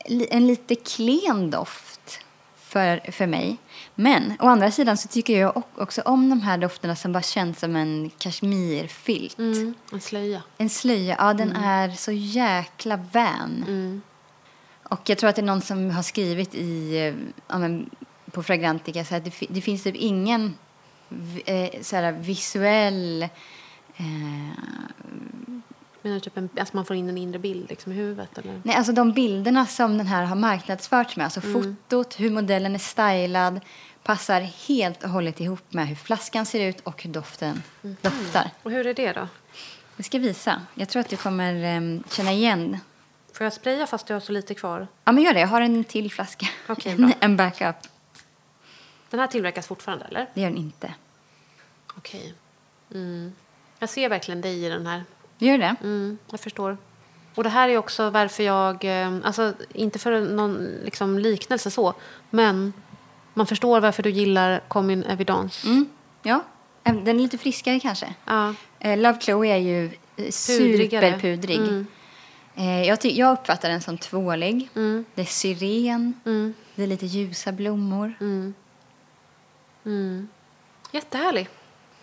li- en lite klen doft för, för mig. Men å andra sidan så tycker jag också om de här dofterna som bara känns som en kashmirfilt. Mm. En slöja. En slöja, ja den är så jäkla vän. Mm. Och jag tror att det är någon som har skrivit i, ja, men, på Fragrantica så att det, det finns typ ingen eh, så här, visuell eh, Menar typ en, alltså man får in en inre bild liksom i huvudet? Eller? Nej, alltså de bilderna som den här har marknadsförts med, alltså fotot, hur modellen är stylad, passar helt och hållet ihop med hur flaskan ser ut och hur doften doftar. Och hur är det då? Jag ska visa. Jag tror att du kommer em, känna igen. Får jag spraya fast du har så lite kvar? Ja, men gör det. Jag har en till flaska. Bra. en backup. Den här tillverkas fortfarande eller? Det gör den inte. Okej. Mm. Jag ser verkligen dig i den här. Gör det? Mm, jag förstår. Och det här är också varför jag, eh, alltså inte för någon liksom, liknelse så, men man förstår varför du gillar Common Evidence. Mm. Ja. Den är lite friskare kanske. Ja. Eh, Love Chloe är ju eh, Pudrigare. superpudrig. Mm. Jag, jag uppfattar den som tvålig. Mm. Det är syren. Mm. Det är lite ljusa blommor. Mm. Mm. Jättehärlig.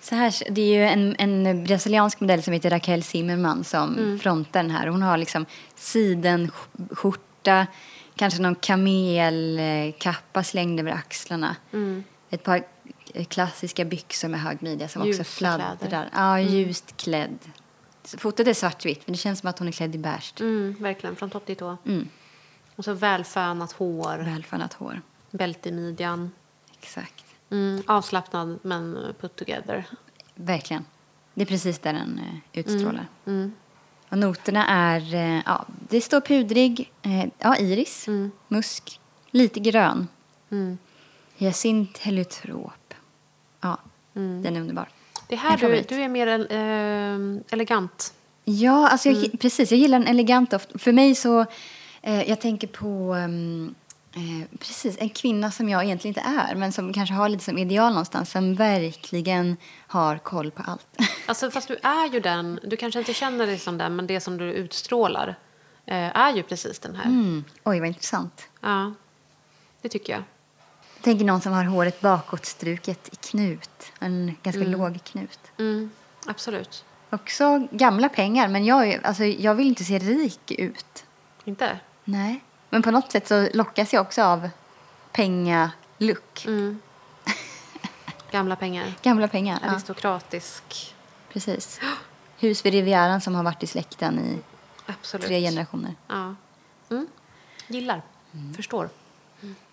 Så här, det är ju en, en brasiliansk modell som heter Raquel Zimmerman som Mm. frontar den här. Hon har liksom sidenskjorta, kanske någon kamelkappa slängd över axlarna. Mm. Ett par klassiska byxor med hög midja som också Ljusa fladdrar. kläder. Ja, ljust klädd. Fotot är svartvitt, men det känns som att hon är klädd i beige. Mm, verkligen, från topp till tå. Mm. Och så välfönat hår, Välfönat hår. bälte i midjan. Exakt. Mm, avslappnad men put together. Verkligen. Det är precis där den eh, utstrålar. Mm. Och noterna är, eh, ja, det står pudrig, eh, ja, iris, Mm. musk, lite grön, Mm. hyacint, heliotrop. Ja, Mm. den är underbar. Det här du, du är mer eh, elegant. Ja, alltså jag, Mm. precis. Jag gillar en elegant. För mig så, Eh, jag tänker på ehm, eh, precis en kvinna som jag egentligen inte är men som kanske har lite som ideal någonstans som verkligen har koll på allt. Alltså, fast du är ju den, du kanske inte känner dig som den, men det som du utstrålar eh, är ju precis den här. Mm. Oj, vad intressant. Ja, det tycker jag. Jag tänker någon som har håret bakåtstruket i knut. En ganska låg knut. Mm, absolut. Också gamla pengar, men jag, alltså, jag vill inte se rik ut. Inte? Nej. Men på något sätt så lockas jag också av pengaluck. Mm. Gamla pengar. Gamla pengar. Aristokratisk. Precis. Hus vid Rivieran som har varit i släkten i Absolut. tre generationer. Ja. Mm. Gillar. Förstår.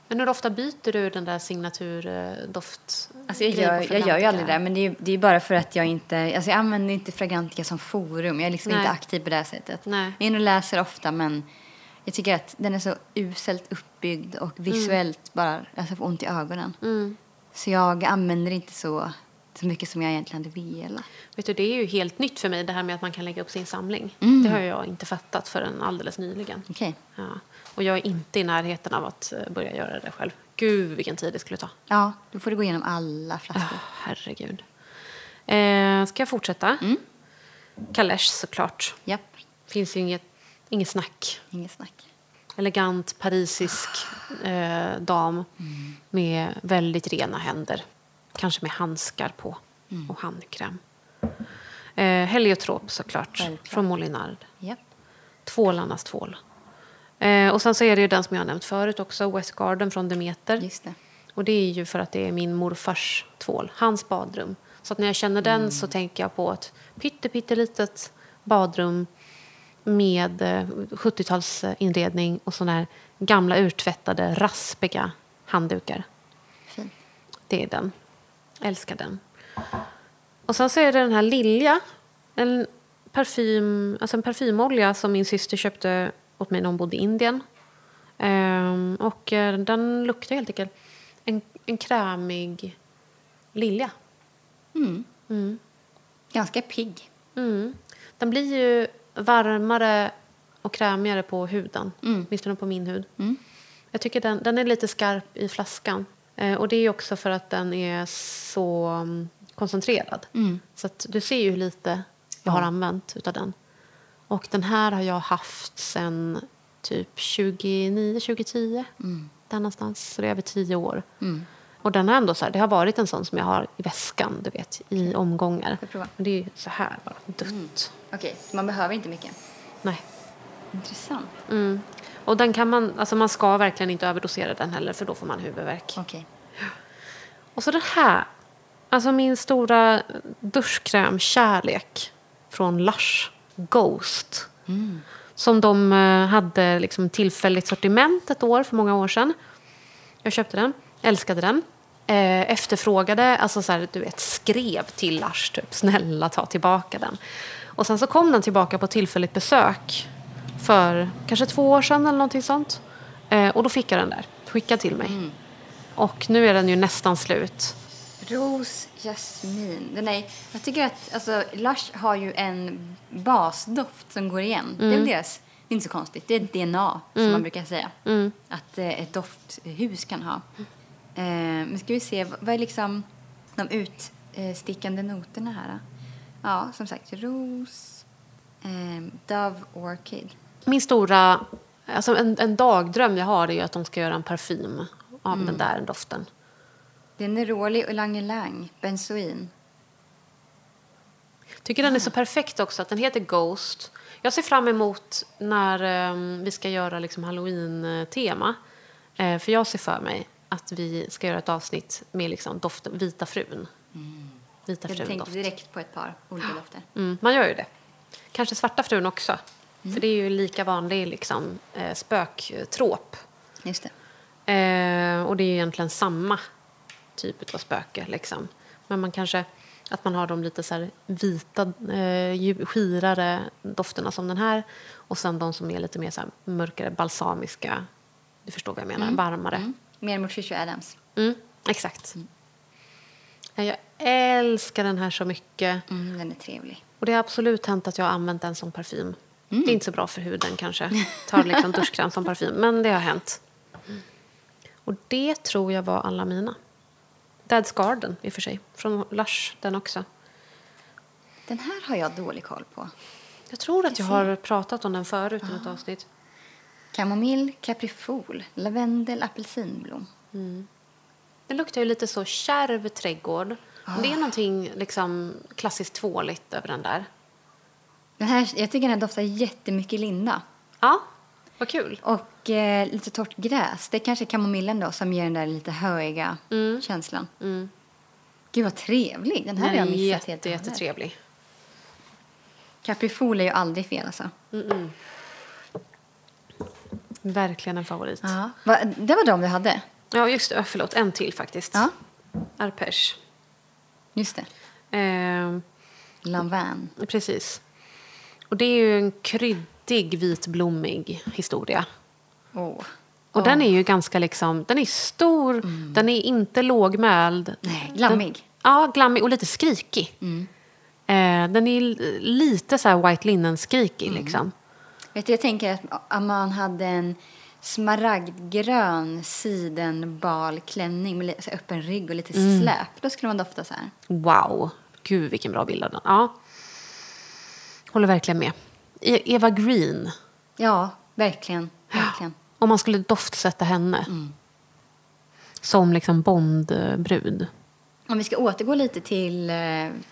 Men hur ofta byter du den där signaturdoft? Alltså jag, gör, jag gör ju aldrig det, men det är, det är bara för att jag inte... Alltså jag använder inte Fragrantica som forum. Jag är liksom Nej. inte aktiv på det här sättet. Nej. Jag är inne och läser ofta, men jag tycker att den är så uselt uppbyggd och visuellt bara alltså får ont i ögonen. Mm. Så jag använder inte så, så mycket som jag egentligen hade velat. Vet du, det är ju helt nytt för mig det här med att man kan lägga upp sin samling. Mm. Det har jag inte fattat förrän alldeles nyligen. Okej. Ja. Och jag är inte i närheten av att eh, börja göra det själv. Gud vilken tid det skulle ta. Ja, då får du gå igenom alla flaskor. Oh, herregud. Eh, ska jag fortsätta? Mm. Kalesch såklart. Japp, Finns ju inget, inget snack. inget snack. Elegant parisisk eh, dam med väldigt rena händer. Kanske med handskar på och handkräm. Eh, Heliotrop såklart, Självklart. från Molinard. Japp. Tvålarnas tvål. Eh, och sen så är det ju den som jag har nämnt förut också, West Garden från Demeter. Just det. Och det är ju för att det är min morfars tvål, hans badrum. Så att när jag känner den så tänker jag på ett pytte, pyttelitet badrum med eh, 70-talsinredning och sådana här gamla urtvättade, raspiga handdukar. Fint. Det är den. Älskar den. Och sen så är det den här Lilja. En, parfym, alltså en parfymolja som min syster köpte åt mig när hon bodde i Indien. Ehm, och eh, den luktar helt enkelt en, en krämig lilja. Mm. Mm. Ganska pigg. Mm. Den blir ju varmare och krämigare på huden. Mm. Åtminstone på min hud. Mm. Jag tycker den, den är lite skarp i flaskan. Eh, och det är också för att den är så mm, koncentrerad. Mm. Så du ser ju hur lite jag har Ja. använt utav den. Och den här har jag haft sen typ 29, 2010. Mm. Där någonstans. Så det är över tio år. Mm. Och den har ändå så här, det har varit en sån som jag har i väskan, du vet, i omgångar. Men det är så här bara, dött. Okej, man behöver inte mycket. Nej. Intressant. Mm. Och den kan man, alltså man ska verkligen inte överdosera den heller för då får man huvudvärk. Okej. Och så den här. Alltså min stora duschkräm-kärlek från Lush. Ghost. Mm. Som de eh, hade liksom tillfälligt sortiment ett år för många år sedan. Jag köpte den, älskade den. Eh, efterfrågade, alltså så här, du vet, skrev till Lush typ, snälla ta tillbaka den. Och sen så kom den tillbaka på tillfälligt besök för kanske två år sedan eller någonting sånt. Eh, och då fick jag den där, skickad till mig. Och nu är den ju nästan slut. Ros, jasmin. Den är, jag tycker att alltså, Lush har ju en basdoft som går igen. Det är väl deras. Det är inte så konstigt. Det är DNA, som man brukar säga. Mm. Att eh, ett dofthus kan ha. Eh, men ska vi se, vad är liksom de utstickande noterna här? Ja, som sagt, ros, eh, Dove Orchid. Min stora, alltså en, en dagdröm jag har är att de ska göra en parfym av den där doften. Det är Neroli och Lang Lang, benzoin. Tycker den är så perfekt också att den heter Ghost. Jag ser fram emot när ehm, vi ska göra liksom halloween-tema. Eh, för jag ser för mig att vi ska göra ett avsnitt med liksom doften Vita frun. Vita Jag tänkte direkt på ett par olika dofter. Mm, man gör ju det. Kanske Svarta frun också. För det är ju lika vanlig liksom, eh, spöktrop. Just det. Eh, och det är ju egentligen samma typ av spöke. Liksom. Men man kanske, att man har de lite så vita, eh, skirare dofterna som den här. Och sen de som är lite mer så mörkare, balsamiska. Du förstår vad jag menar, varmare. Mm. Mer mot Adams. Mm, exakt. Ja, Jag älskar den här så mycket. Mm, den är trevlig. Och det har absolut hänt att jag har använt den som parfym. Det är inte så bra för huden kanske. Tar liksom duschkräm som parfym. Men det har hänt. Och det tror jag var alla mina. Dad's Garden i och för sig. Från Lush den också. Den här har jag dålig koll på. Jag tror att jag har pratat om den förut i något avsnitt. Kamomill, kaprifol, lavendel, apelsinblom. Det luktar ju lite så kärv trädgård. Men Det är någonting liksom klassiskt tvåligt över den där. Den här, jag tycker den här doftar jättemycket linda. Ja, vad kul. Och eh, lite torrt gräs. Det är kanske kamomillen då som ger den där lite höiga Mm. känslan. Gud vad trevlig. Den här Den har jag missat jätte, helt jättetrevlig. Caprifol är ju aldrig fel alltså. Verkligen en favorit. Ja, Va, det var de du hade? Just det. Förlåt, en till faktiskt. Ja, Arpège. just det. Eh, Lanvin. precis. Och det är ju en kryddig, vitblommig historia. Åh. Och den är ju ganska liksom, den är stor, den är inte lågmäld. Mm. Nej, glammig. Den, ja, glammig och lite skrikig. Eh, den är lite så här white linen-skrikig Mm. liksom. Vet du, jag tänker att man hade en smaragdgrön sidenbalklänning med öppen rygg och lite Mm. släp, då skulle man dofta så här. Wow, gud vilken bra bild av den. Ja. Håller verkligen med. E- Eva Green, Ja, verkligen. verkligen. om man skulle doftsätta henne. Mm. Som liksom Bondbrud. Om vi ska återgå lite till, eh,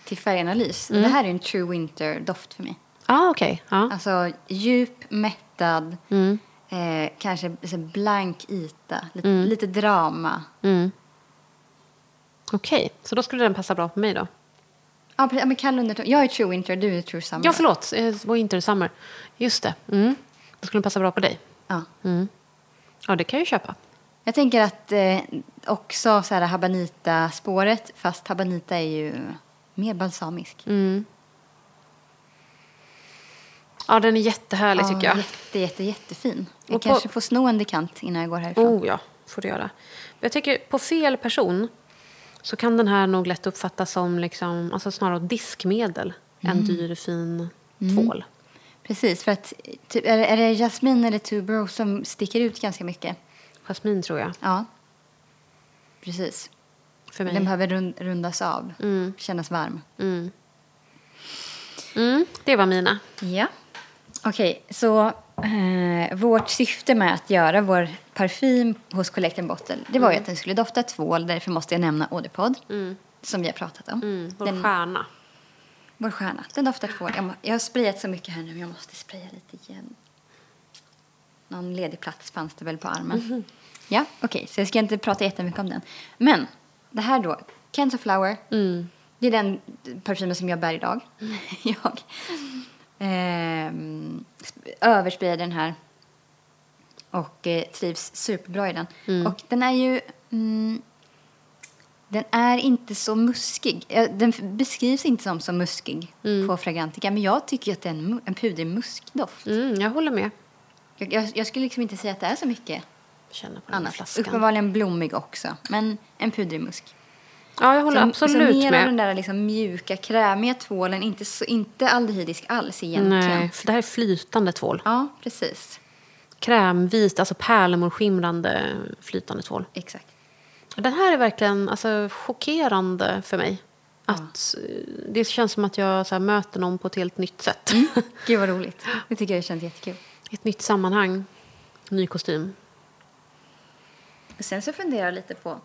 till färganalys. Mm. Det här är en true winter-doft för mig. Ah, okej. Ja. Alltså djup, mättad, Mm. Eh, kanske så blank yta, lite, Mm. lite drama. Mm. Okej, så då skulle den passa bra på mig då. Ja, men kall underton. Jag är true winter, du är true summer. Ja, förlåt. Eh, Winter Summer. Just det. Mm. Då skulle den passa bra på dig. Ja. Mm. Ja, det kan jag ju köpa. Jag tänker att eh, också så här habanita-spåret, fast habanita är ju mer balsamisk. Mm. Ja, den är jättehärlig tycker jag. Jätte, jätte, jättefin. Jag Och på- kanske får sno en dekant innan jag går härifrån. Oh ja, får du göra. Jag tycker på fel person så kan den här nog lätt uppfattas som liksom, alltså snarare diskmedel än dyr fin tvål. Precis, för att typ, är, det- är det jasmin eller tuberose som sticker ut ganska mycket? Jasmin tror jag, Ja. Precis. för mig. Den behöver rund, rundas av, Mm. kännas varm. Mm. Mm, det var mina. Ja. Okej, så eh, vårt syfte med att göra vår parfym hos Collect Bottle, det var ju att den skulle dofta tvål, därför måste jag nämna Odipod, som vi har pratat om. Mm, vår den, stjärna. vår stjärna, den doftar tvål. Jag, må, jag har sprayat så mycket här nu, jag måste spraya lite igen. Någon ledig plats fanns det väl på armen. Mhm. Ja, okej, så jag ska inte prata jättemycket om den. Men det här då, Kenzo Flower, Mm. det är den parfymen som jag bär idag. jag översprayar den här och eh, trivs superbra i den. Mm. Och den är ju... Mm, den är inte så muskig. Eh, Den beskrivs inte som så muskig Mm. på Fragrantica, men jag tycker att det är en, en pudrig muskdoft. Mm, jag håller med. Jag, jag, jag skulle liksom inte säga att det är så mycket Känner på annat. flaskan. Uppenbarligen blommig också, men en pudrig musk. Ja, jag håller så, absolut så mer med. den där liksom mjuka, krämiga tvålen, inte, inte aldehydisk alls egentligen. Nej, för det här är flytande tvål. Ja, precis. Krämvit, alltså pärlemorskimrande flytande tvål. Exakt. Den här är verkligen alltså, chockerande för mig. Att, eh, Det känns som att jag så här, möter någon på ett helt nytt sätt. Gud vad roligt. Det tycker jag känns jättekul. Ett nytt sammanhang. Ny kostym. Och sen så funderar jag lite på,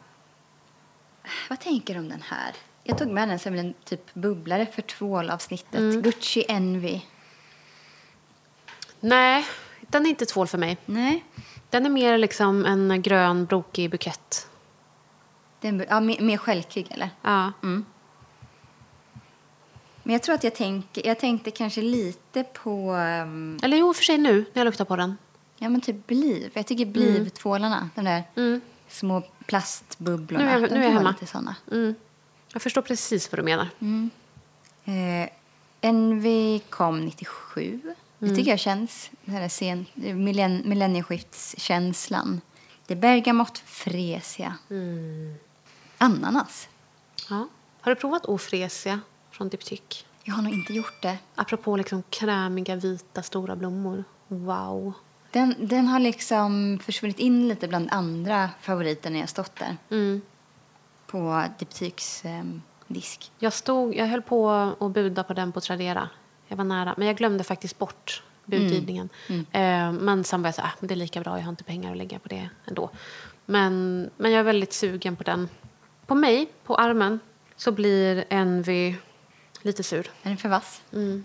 vad tänker du om den här? Jag tog med den som en typ bubblare för tvålavsnittet. Mm. Gucci Envy. Nej, den är inte tvål för mig. Nej, Den är mer liksom en grön brokig bukett. den, ja, mer, mer självkrig eller? Ja. Mm. Men jag tror att jag, tänk, jag tänkte kanske lite på, um, Eller jo, för sig nu när jag luktar på den. ja men typ Bliv. Jag tycker Bliv-tvålarna, de där Mm. Små plastbubblorna. Nu är jag- nu är jag hemma. Såna. Mm. Jag förstår precis vad du menar. Eh, Envy kom 97. Det Mm. tycker jag känns, den här sen, millenn, millennieskiftskänslan. Det är bergamott, fresia. Mm. Ananas. Ja. Har du provat ofresia från Diptyque? Jag har nog inte gjort det. Apropå liksom krämiga, vita, stora blommor. Wow. Den, den har liksom försvunnit in lite bland andra favoriter när jag stått där. Mm. På betygsdisk. Jag, stod, jag höll på att buda på den på Tradera. Jag var nära, men jag glömde faktiskt bort budgivningen. Mm. Eh, men sen var jag så här, ah, det är lika bra, jag har inte pengar att lägga på det ändå. Men, men jag är väldigt sugen på den. På mig, på armen, så blir Envy lite sur. Är den för vass? Mm.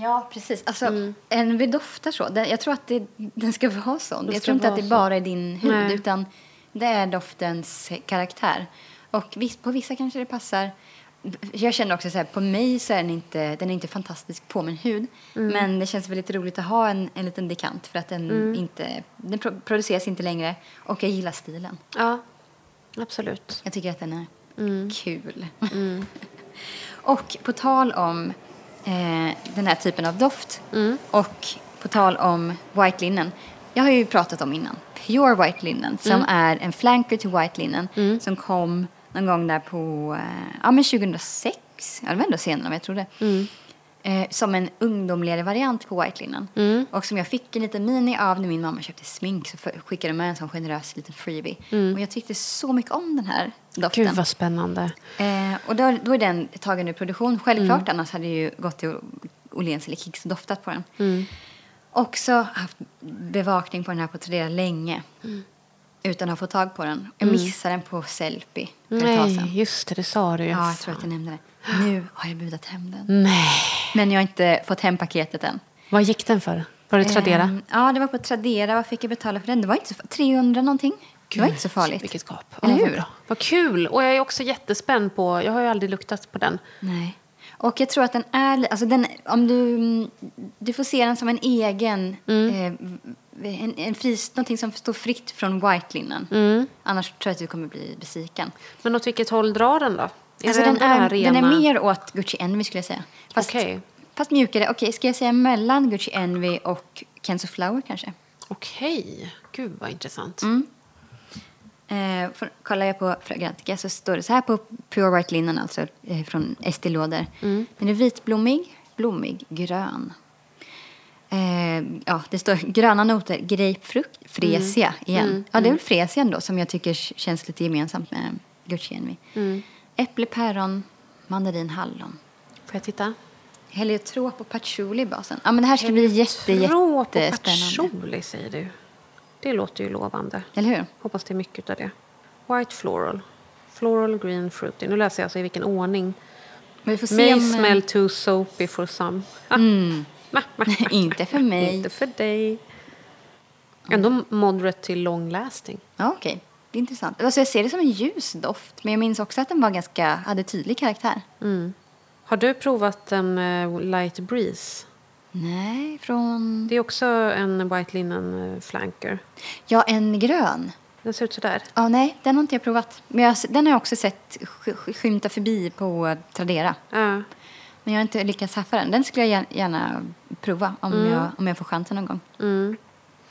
Ja, precis. Alltså, en vid doftar så. Den, jag tror att det, den ska vara sån. Den Jag tror inte att det så. bara är din hud, Nej. utan det är doftens karaktär. Och vis, på vissa kanske det passar. Jag känner också så här, på mig så är den inte, den är inte fantastisk på min hud. Mm. Men det känns väldigt roligt att ha en, en liten dekant för att den Mm. inte, den pro, produceras inte längre. Och jag gillar stilen. Ja, absolut. Jag tycker att den är Mm. kul. och på tal om eh, den här typen av doft Mm. och på tal om white linen. Jag har ju pratat om innan. Pure white linen som är en flanker till white linen som kom någon gång där på eh, ja, men 2006. Ja, det var ändå senare än jag trodde. Eh, som en ungdomligare variant på white linen. Och som jag fick en liten mini av när min mamma köpte smink så skickade de med en sån generös liten freebie. Och jag tyckte så mycket om den här doften. Gud vad spännande. Eh, och då, då är den tagen ur produktion. Självklart, annars hade jag ju gått till Åhléns eller Kicks och doftat på den. Också haft bevakning på den här på Tradera länge. Utan att få tag på den. Jag missade den på Sellpy Nej, just det, det sa du ju. Ja, jag tror att jag nämnde det. Nu har jag budat hem den. Nej. Men jag har inte fått hem paketet än. Vad gick den för? Var det Tradera? Ehm, ja, det var på Tradera. Vad fick jag betala för den? Det var inte så, 300 någonting. Det var inte så farligt. Vilket skap. Eller Ja, vad hur? bra. Vad kul! Och jag är också jättespänd på... Jag har ju aldrig luktat på den. Nej. Och jag tror att den är... Alltså den, om du, du får se den som en egen... Mm. Eh, en, en fris, någonting som står fritt från white linen. Mm. Annars tror jag att du kommer bli besviken. Men åt vilket håll drar den då? Är Alltså den, här är, den är mer åt Gucci Envy skulle jag säga. Fast, Okej. fast mjukare. Okej, ska jag säga mellan Gucci Envy och Kenzo Flower kanske? Okej. Gud vad intressant. Mm. Eh, för, kollar jag på Fragrantica så står det så här på Pure White Linen, alltså eh, från Estée Lauder. Mm. Den är vitblommig, blommig, grön. Eh, ja, det står gröna noter, grapefrukt, fresia igen. Mm, Ja, det är väl fresian då som jag tycker känns lite gemensamt med Gucci. Mm. Äpple, päron, mandarin, hallon. Får jag titta? Heliotrop och patchouli i basen. Ja, men det här ska bli jätte, Tråp och jättespännande. patchouli säger du. Det låter ju lovande. Eller hur? Hoppas det är mycket av det. White floral. Floral green fruity. Nu läser jag alltså i vilken ordning. Men vi får se May om... smell too soapy for some. Ah. Mm. Ma, ma, ma. Inte för mig. Inte för dig. Ändå moderate till long lasting. Ja, okej. Det är intressant. Alltså, jag ser det som en ljus doft, men jag minns också att den var ganska, hade tydlig karaktär. Mm. Har du provat en eh, light breeze? Nej, från... Det är också en white linen eh, flanker. Ja, en grön. Den ser ut sådär. Ja, nej, den har inte jag provat. Men jag, den har jag också sett sk- sk- skymta förbi på Tradera. Ja. Men jag har inte lyckats haffa den. Den skulle jag gär- gärna prova om, jag, om jag får chansen någon gång. Mm.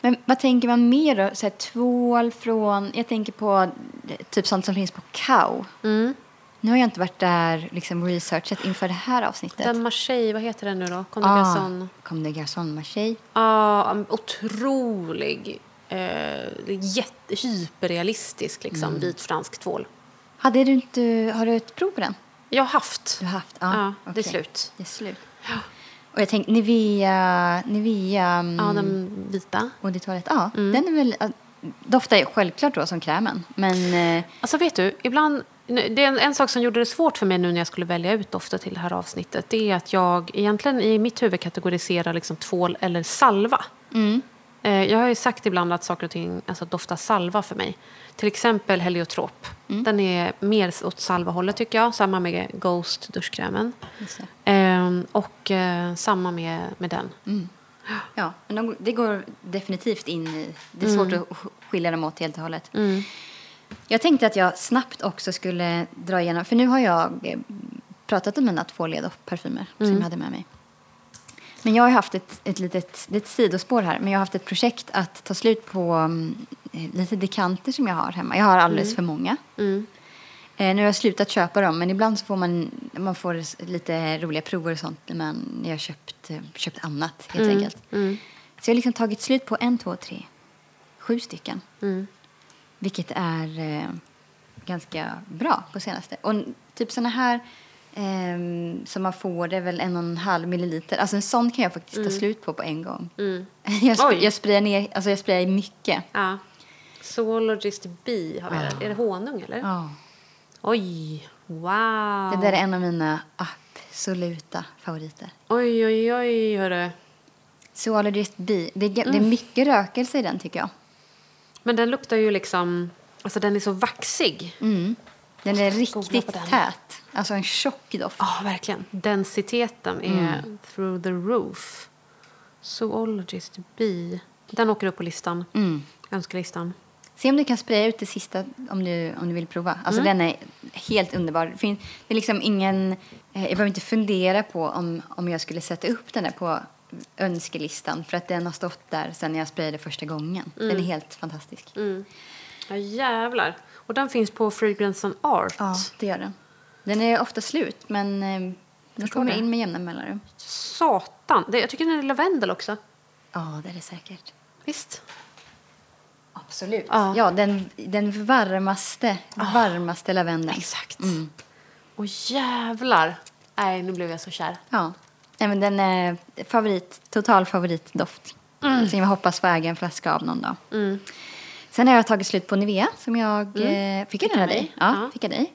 Men vad tänker man mer då? Så här, tvål från... Jag tänker på eh, typ sånt som finns på Cow. Mm. Nu har jag inte varit där liksom researchat inför det här avsnittet. Den Marseille, vad heter den nu då? Comme ah, Comme des Garçons Marseille. Ja, um, otrolig. Eh, jätte, hyperrealistisk liksom, vit fransk tvål. Hade du inte, har du ett prov på den? Jag har haft. Du har haft? Ja, Ja, det är slut. Det är slut. Och jag tänkte Nivea, Nivea mm, Ja, den vita. och det toalett. Ja, den är väl, doftar självklart då som krämen. Men eh, Alltså vet du, ibland... Det är en, en sak som gjorde det svårt för mig nu när jag skulle välja ut dofter till det här avsnittet. Det är att jag egentligen i mitt huvud kategoriserar liksom tvål eller salva. Eh, Jag har ju sagt ibland att saker och ting alltså, doftar salva för mig. Till exempel heliotrop. Den är mer åt salvahållet tycker jag. Samma med Ghost duschkrämen. Ehm, och eh, samma med, med den. ja, men de, det går definitivt in i... Det är svårt att sk- skilja dem åt helt och hållet. Mm. Jag tänkte att jag snabbt också skulle dra igenom, för nu har jag eh, pratat om mina två ledparfymer som jag hade med mig. Men jag har haft ett, ett litet, det är ett sidospår här, men jag har haft ett projekt att ta slut på mm, eh, lite dekanter som jag har hemma. Jag har alldeles för många. Mm. Eh, nu har jag slutat köpa dem, men ibland så får man, man får lite roliga prover och sånt när, man, när jag har köpt, eh, köpt annat helt enkelt. Så jag har liksom tagit slut på en, två, tre, sju stycken. Vilket är eh, ganska bra på senaste. Och typ såna här ehm, som man får, det är väl en och en halv milliliter. Alltså en sån kan jag faktiskt ta slut på på en gång. jag, sp- jag sprayar ner, alltså jag sprayar mycket. Ja. Zoologist B har vi där. Är det honung eller? Ja. Oj, wow. Det där är en av mina absoluta favoriter. Oj, oj, oj, hörru. Zoologist B. Det är, Mm. det är mycket rökelse i den tycker jag. Men den luktar ju liksom... Alltså den är så vaxig. Den är riktigt den. tät. Alltså en tjock doft. Ja, verkligen. Densiteten är Mm. through the roof. Zoologist B. Den åker upp på listan. Mm. Önskelistan. Se om du kan spraya ut det sista om du, om du vill prova. Alltså den är helt underbar. Det är liksom ingen... Eh, jag behöver inte fundera på om, om jag skulle sätta upp den där på önskelistan. För att den har stått där sen jag sprayade första gången. Den är helt fantastisk. Ja, jävlar. Och den finns på Fragrance and Art. Ja, det gör den. Den är ofta slut, men eh, den kommer det. in med jämna mellanrum. Satan. Det, jag tycker den är lavendel också. Ja, det är det säkert. Visst? Absolut. Ja. Ja, den, den varmaste, varmaste lavendeln. Exakt. Mm. Och jävlar. Nej, nu blev jag så kär. Ja. Nej, men den är favorit, total favoritdoft. Mm. Som jag hoppas få äga en flaska av någon dag. Sen har jag tagit slut på Nivea som jag eh, fick den av dig. Ja, Mm. Ja. fick jag dig.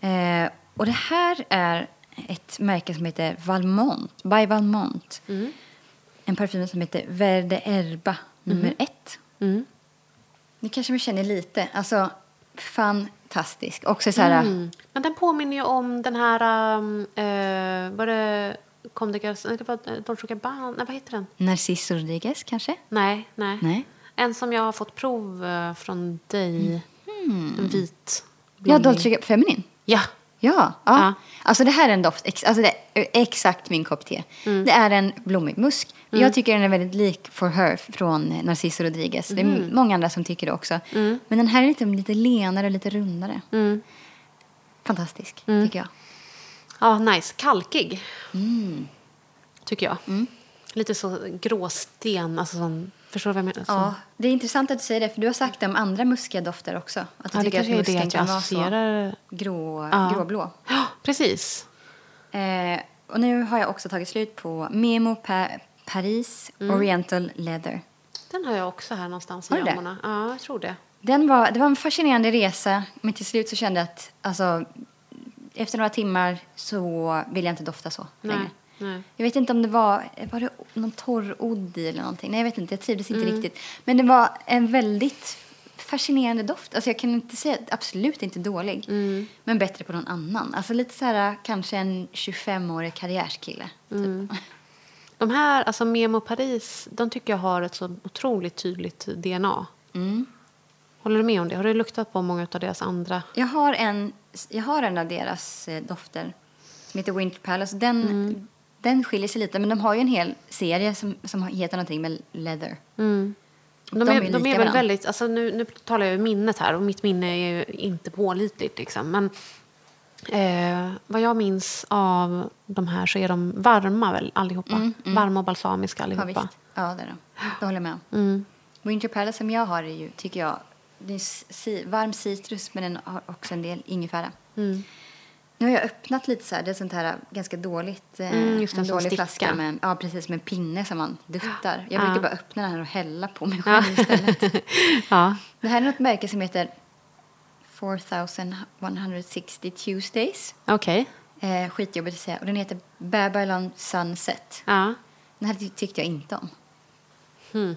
Eh, och det här är ett märke som heter Valmont, by Valmont. Mm. En parfym som heter Verde Erba nummer ett. Mm. Ni kanske känner lite. Alltså, fantastisk. Också så här... Mm. Men den påminner ju om den här... Um, uh, var det... Kom det, det var eh, Dolce Gabbana. Nej, vad heter den? Narciso Rodriguez kanske? Nej, nej. Nej. En som jag har fått prov eh, från dig. En vit. Ja, blommig. Dolce Gabbana Feminine. Ja. Ja, ja. Ja. Alltså det här är en doft, alltså det är exakt min kopp te. Mm. Det är en blommig musk. Jag tycker den är väldigt lik For Her från Narciso Rodriguez. Det är Mm. många andra som tycker det också. Men den här är lite, lite lenare och lite rundare. Mm. Fantastisk, tycker jag. Ja, nice. Kalkig. Mm. Tycker jag. Lite så gråsten. Alltså sån, förstår du vad jag menar? Så- Ja, det är intressant att du säger det, för du har sagt det om andra muskiga dofter också. Att du Ja, tycker att är det musken att kan vara så grå, Ja. gråblå. Ja, precis. Eh, och nu har jag också tagit slut på Memo pa- Paris Mm. Oriental Leather. Den har jag också här någonstans Har i gömmorna. Ja, jag tror det. Den var, det var en fascinerande resa, men till slut så kände jag att alltså, efter några timmar så vill jag inte dofta så Nej, längre. nej. Jag vet inte om det var, var det någon torr odd eller någonting. Nej, jag vet inte. Jag trivdes inte Mm. riktigt. Men det var en väldigt fascinerande doft. Alltså jag kan inte säga, absolut inte dålig. Mm. Men bättre på någon annan. Alltså lite så här, kanske en 25-årig karriärskille. Mm. Typ. De här, alltså Memo Paris, de tycker jag har ett så otroligt tydligt DNA. Mm. Håller du med om det? Har du luktat på många av deras andra? Jag har en, jag har en av deras eh, dofter som heter Winter Palace. Den, Mm. den skiljer sig lite, men de har ju en hel serie som, som heter någonting med leather. Mm. De, De är, är de är väl väldigt, alltså nu, nu talar jag ur minnet här och mitt minne är ju inte pålitligt liksom. Men eh, vad jag minns av de här så är de varma väl allihopa? Varma och balsamiska Ja, allihopa. visst. Ja, det är de. Det håller jag med om. Mm. Winter Palace som jag har är ju, tycker jag, det är varm citrus men den har också en del ingefära. Mm. Nu har jag öppnat lite så här, det är sånt här ganska dåligt, eh, Mm, just en dålig flaska med, ja precis med pinne som man duttar. Jag Ja. brukar bara öppna den här och hälla på mig själv istället. ja. Det här är något märke som heter 4160 Tuesdays. Okej. Eh, skitjobbigt att säga. Och den heter Babylon Sunset. Ja. Den här ty- tyckte jag inte om. Hmm.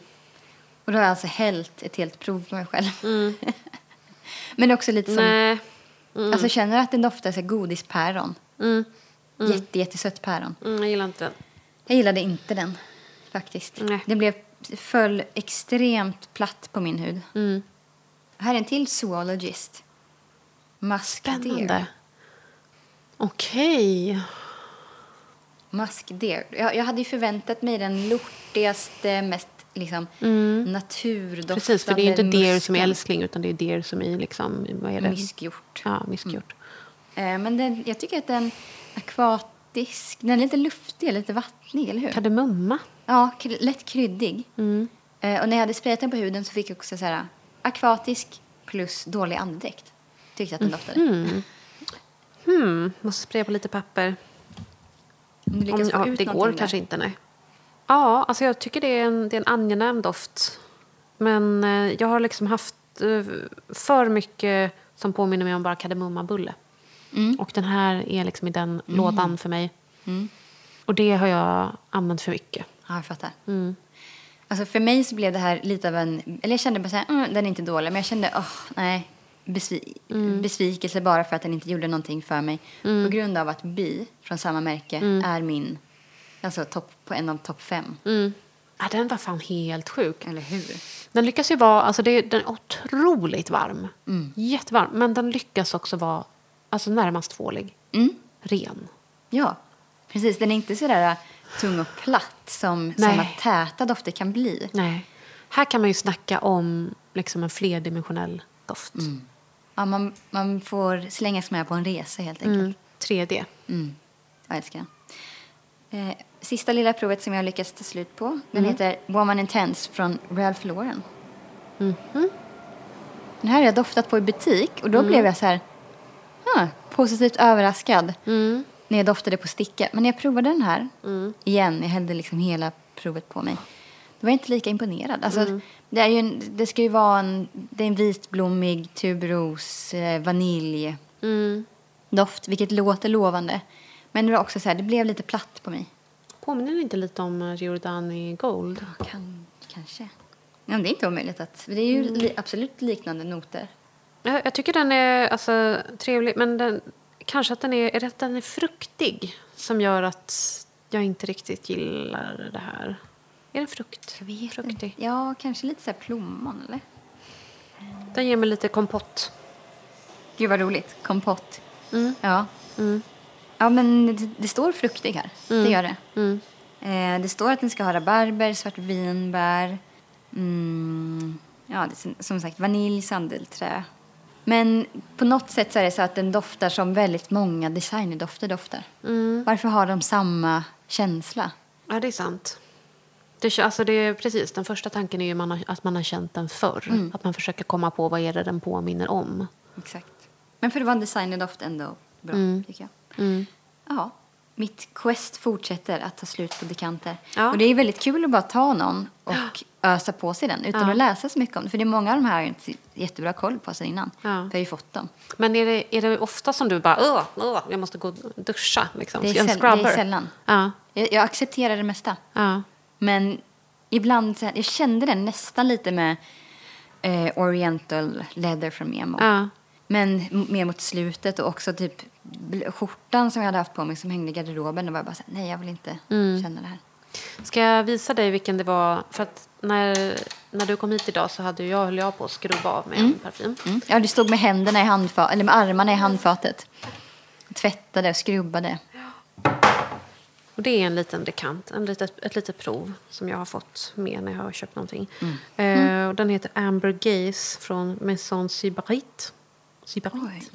Och då har jag alltså hällt ett helt prov på mig själv. Mm. Men det är också lite som... Nej. Alltså känner du att den doftar så godispäron? Mm. Jätte, jättesött päron. Mm, jag gillar inte den. Jag gillade inte den faktiskt. Nej. Den blev, föll extremt platt på min hud. Mm. Här är en till zoologist. Spännande. Okej. Musk Deer. Jag, jag hade ju förväntat mig den lortigaste, mest liksom naturdoftande Mm. Precis, för det är inte deer som är älskling utan det är deer som är liksom, vad är det? Myskgjort. Ja, myskgjort. Eh, men den, jag tycker att den akvatisk, den är lite luftig, lite vattnig, eller hur? Kardemumma. Ja, lätt kryddig. Mm. Eh, och när jag hade sprayat den på huden så fick jag också så här akvatisk plus dålig andedräkt. Tyckte att den doftade. Hmm, måste spraya på lite papper. Om du lyckas Om, få ja, det går någonting kanske där. inte, nej. Ja, alltså jag tycker det är en, det är en angenäm doft. Men eh, jag har liksom haft eh, för mycket som påminner mig om bara kardemummabulle. Mm. Och den här är liksom i den lådan för mig. Mm. Och det har jag använt för mycket. Ja, jag fattar. Mm. Alltså för mig så blev det här lite av en... Eller jag kände bara så här, mm, den är inte dålig. Men jag kände, åh, nej. Besvi, Mm. Besvikelse bara för att den inte gjorde någonting för mig. På grund av att Bi från samma märke Mm. är min... Alltså topp, på en av topp fem. Mm. Ja, den var fan helt sjuk. Eller hur? Den lyckas ju vara, alltså det, den är otroligt varm. Mm. Jättevarm. Men den lyckas också vara alltså närmast tvålig. Mm. Ren. Ja, precis. Den är inte så där tung och platt som såna täta dofter kan bli. Nej. Här kan man ju snacka om liksom en flerdimensionell doft. Ja, man, man får slängas med på en resa helt enkelt. Mm. 3D. Mm. Jag älskar den. Eh, sista lilla provet som jag lyckats ta slut på. Den Mm. heter Woman Intense från Ralph Lauren. Mhm. Den här har jag doftat på i butik och då blev jag så här ah, positivt överraskad Mm. när jag doftade på sticka. Men när jag provade den här igen, jag hällde liksom hela provet på mig. Då var jag inte lika imponerad. Alltså, Mm. det, är ju en, det ska ju vara en, det är en vitblommig tuberos, eh, vanilj Mm. doft, vilket låter lovande. Men det var också så här, det blev lite platt på mig. Påminner det inte lite om eh, Giordani Gold? Kan, kanske. Ja, det är inte omöjligt. Att, det är ju li, absolut liknande noter. Jag, jag tycker den är alltså, trevlig, men den, kanske att den är, är det att den är fruktig som gör att jag inte riktigt gillar det här. Är den frukt? Jag vet fruktig? inte. Ja, kanske lite så här plommon, eller? Den ger mig lite kompott. Gud, vad roligt. Kompott. Mm. Ja. Mm. Ja, men det, det står fruktig här. Det gör det. Mm. Eh, det står att den ska ha rabarber, svartvinbär, mm, ja, det som- sagt vanilj, sandelträ. Men på något sätt så är det så att den doftar som väldigt många designerdofter doftar. Mm. Varför har de samma känsla? Ja, det är sant. Det, alltså det är precis, den första tanken är ju man har, att man har känt den förr. Att man försöker komma på vad är det den påminner om. Exakt. Men för att vara en designerdoft ändå bra, tycker jag. Mm. Ja, mitt quest fortsätter att ta slut på dekanter. Ja. Och det är väldigt kul att bara ta någon och ösa på sig den utan Ja. att läsa så mycket om det. För det är många av de här har jag inte jättebra koll på sen innan. Ja. Jag har ju fått dem. Men är det, är det ofta som du bara Åh, åh, jag måste gå och duscha? Liksom. Det är, scrubber? det är sällan. Ja, Jag, jag accepterar det mesta. Men ibland, jag kände den nästan lite med eh, Oriental Leather från Memo. ja. Men mer mot slutet och också typ skjortan som jag hade haft på mig som hängde i garderoben. Då var jag bara så här, nej jag vill inte Mm. känna det här. Ska jag visa dig vilken det var? För att när, när du kom hit idag så hade jag, höll jag på att skrubba av med en parfym. Mm. Ja, du stod med händerna i handfatet, eller med armarna i handfatet. Tvättade och skrubbade. Och det är en liten dekant, en litet, ett litet prov som jag har fått med när jag har köpt någonting. Eh, och den heter Amber Gaze från Maison Sybarit. Oj.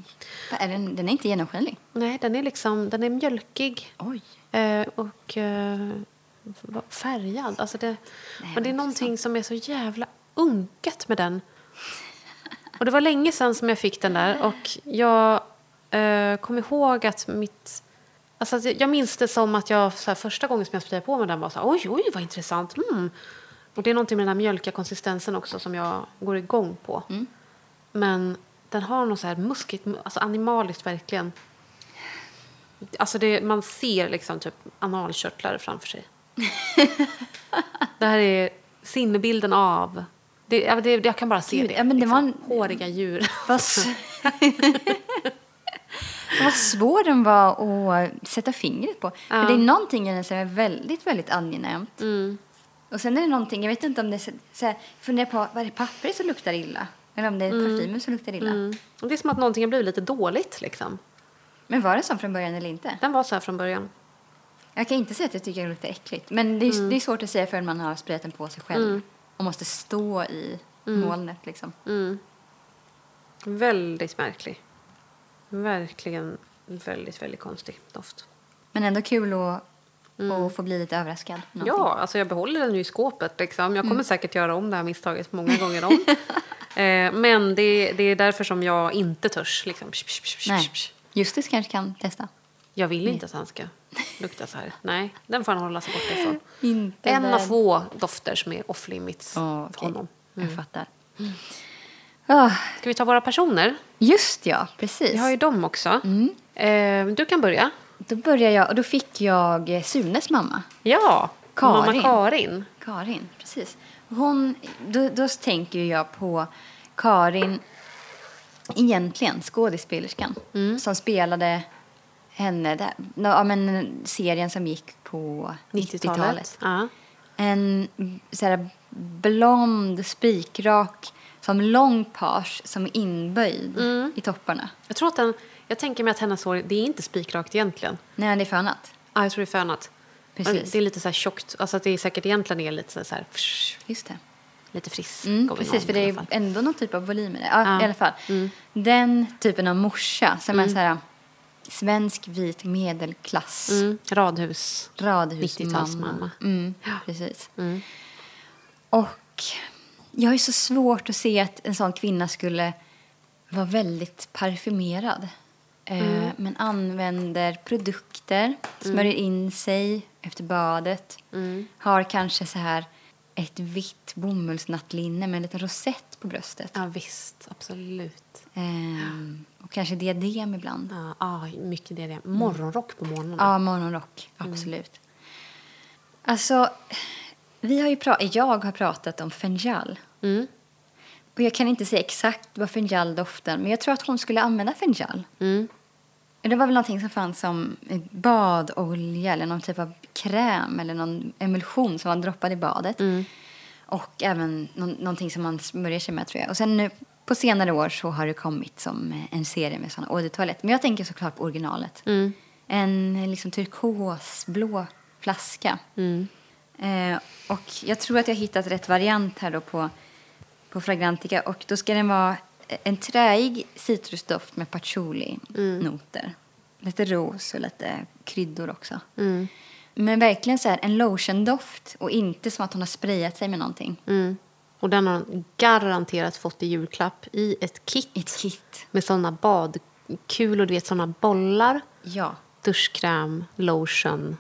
Vad Är den, den är inte genomskinlig. Nej, den är liksom, den är mjölkig Oj. eh, och eh, färgad. Alltså det, men det är någonting som är så jävla unket med den. Och det var länge sedan som jag fick den där och jag eh, kom ihåg att mitt... Alltså att jag minns det som att jag så här, första gången som jag sprayade på med den var så här, oj, oj, vad intressant. Mm. Och det är någonting med den här mjölkiga konsistensen också som jag går igång på. Men den har något så här muskigt, alltså animaliskt verkligen. Alltså det, man ser liksom typ analkörtlar framför sig. det här är sinnebilden av... Det, det, jag kan bara se Gud, det. ja, men det liksom. var en- Håriga djur. Vad, svår den var att sätta fingret på. För Ja. det är någonting i den som är väldigt, väldigt angenämt. Mm. Och sen är det någonting, jag vet inte om det är så, så här, funderar på, vad är det pappret som luktar illa? Eller om det är parfymen som luktar illa. Mm. Och Det är som att någonting har blivit lite dåligt. Liksom. Men var det så från början eller inte? Den var så här från början. Jag kan inte säga att jag tycker det luktar äckligt. Men det är, Mm. det är svårt att säga förrän man har sprayat den på sig själv. Och måste stå i Mm. molnet liksom. Väldigt märklig. Verkligen väldigt, väldigt konstig doft. Men ändå kul att, att få bli lite överraskad. Mm. Ja, alltså jag behåller den ju i skåpet. Liksom. Jag kommer säkert göra om det här misstaget många gånger om. eh, men det, det är därför som jag inte törs. Liksom. Psh, psh, psh. Justus kanske kan testa. Jag vill inte att han ska lukta så här. Nej, den får han hålla sig borta ifrån. Inte En av få dofter som är off limits Ja, för okej. honom. Jag fattar. Ah, Ska vi ta våra personer? just ja, precis. Vi har ju dem också. Eh, du kan börja. Då börjar jag, och då fick jag Sunes mamma. Ja, Karin. mamma Karin. Karin, precis. Hon, då, då tänker jag på Karin, egentligen skådespelerskan, som spelade henne, där, ja, men, serien som gick på 90-talet. 90-talet. Ja. En så här, blond, spikrak, som lång page som är inböjd i topparna. Jag tror att den, jag tänker mig att hennes hår, det är inte spikrakt egentligen. Nej, det är fönat. Ja, jag tror det är fönat. Precis. Det är lite så här tjockt, alltså att det är säkert egentligen är lite så här, psh, Just det. lite frisk. Mm, precis, för det är ändå någon typ av volym i det. Ja, Ja. Mm. i alla fall. Den typen av morsa som är så här svensk vit medelklass. Mm, radhus. Radhusmamma. 90-talsmamma. Mm, precis. Mm. Och jag ju så svårt att se att en sån kvinna skulle vara väldigt parfymerad. Eh, men använder produkter, smörjer in sig efter badet. Har kanske så här ett vitt bomullsnattlinne med en liten rosett på bröstet. Ja, visst. Absolut. Ehm, och kanske diadem ibland. Ja, ah, mycket det. det. Morgonrock på morgonen. Ja, morgonrock. Absolut. Alltså, vi har ju pra- jag har pratat om fenjal. Mm. Och jag kan inte säga exakt vad fenjal doftar, men jag tror att hon skulle använda fenjal. Mm. Det var väl någonting som fanns som badolja eller någon typ av kräm eller någon emulsion som man droppade i badet. Mm. Och även någon, någonting som man smörjer sig med tror jag. Och sen nu på senare år så har det kommit som eh, en serie med sådana ådertoaletter. Men jag tänker såklart på originalet. Mm. En eh, liksom turkosblå flaska. Mm. Eh, och jag tror att jag hittat rätt variant här då på, på Fragrantica. Och då ska den vara en träig citrusdoft med patchouli-noter. Lite ros och lite kryddor också. Mm. Men verkligen så här en lotiondoft och inte som att hon har sprayat sig med någonting. Mm. Och den har hon garanterat fått i julklapp i ett kit. Ett kit. Med såna badkulor, du vet såna bollar. Ja, Duschkräm, lotion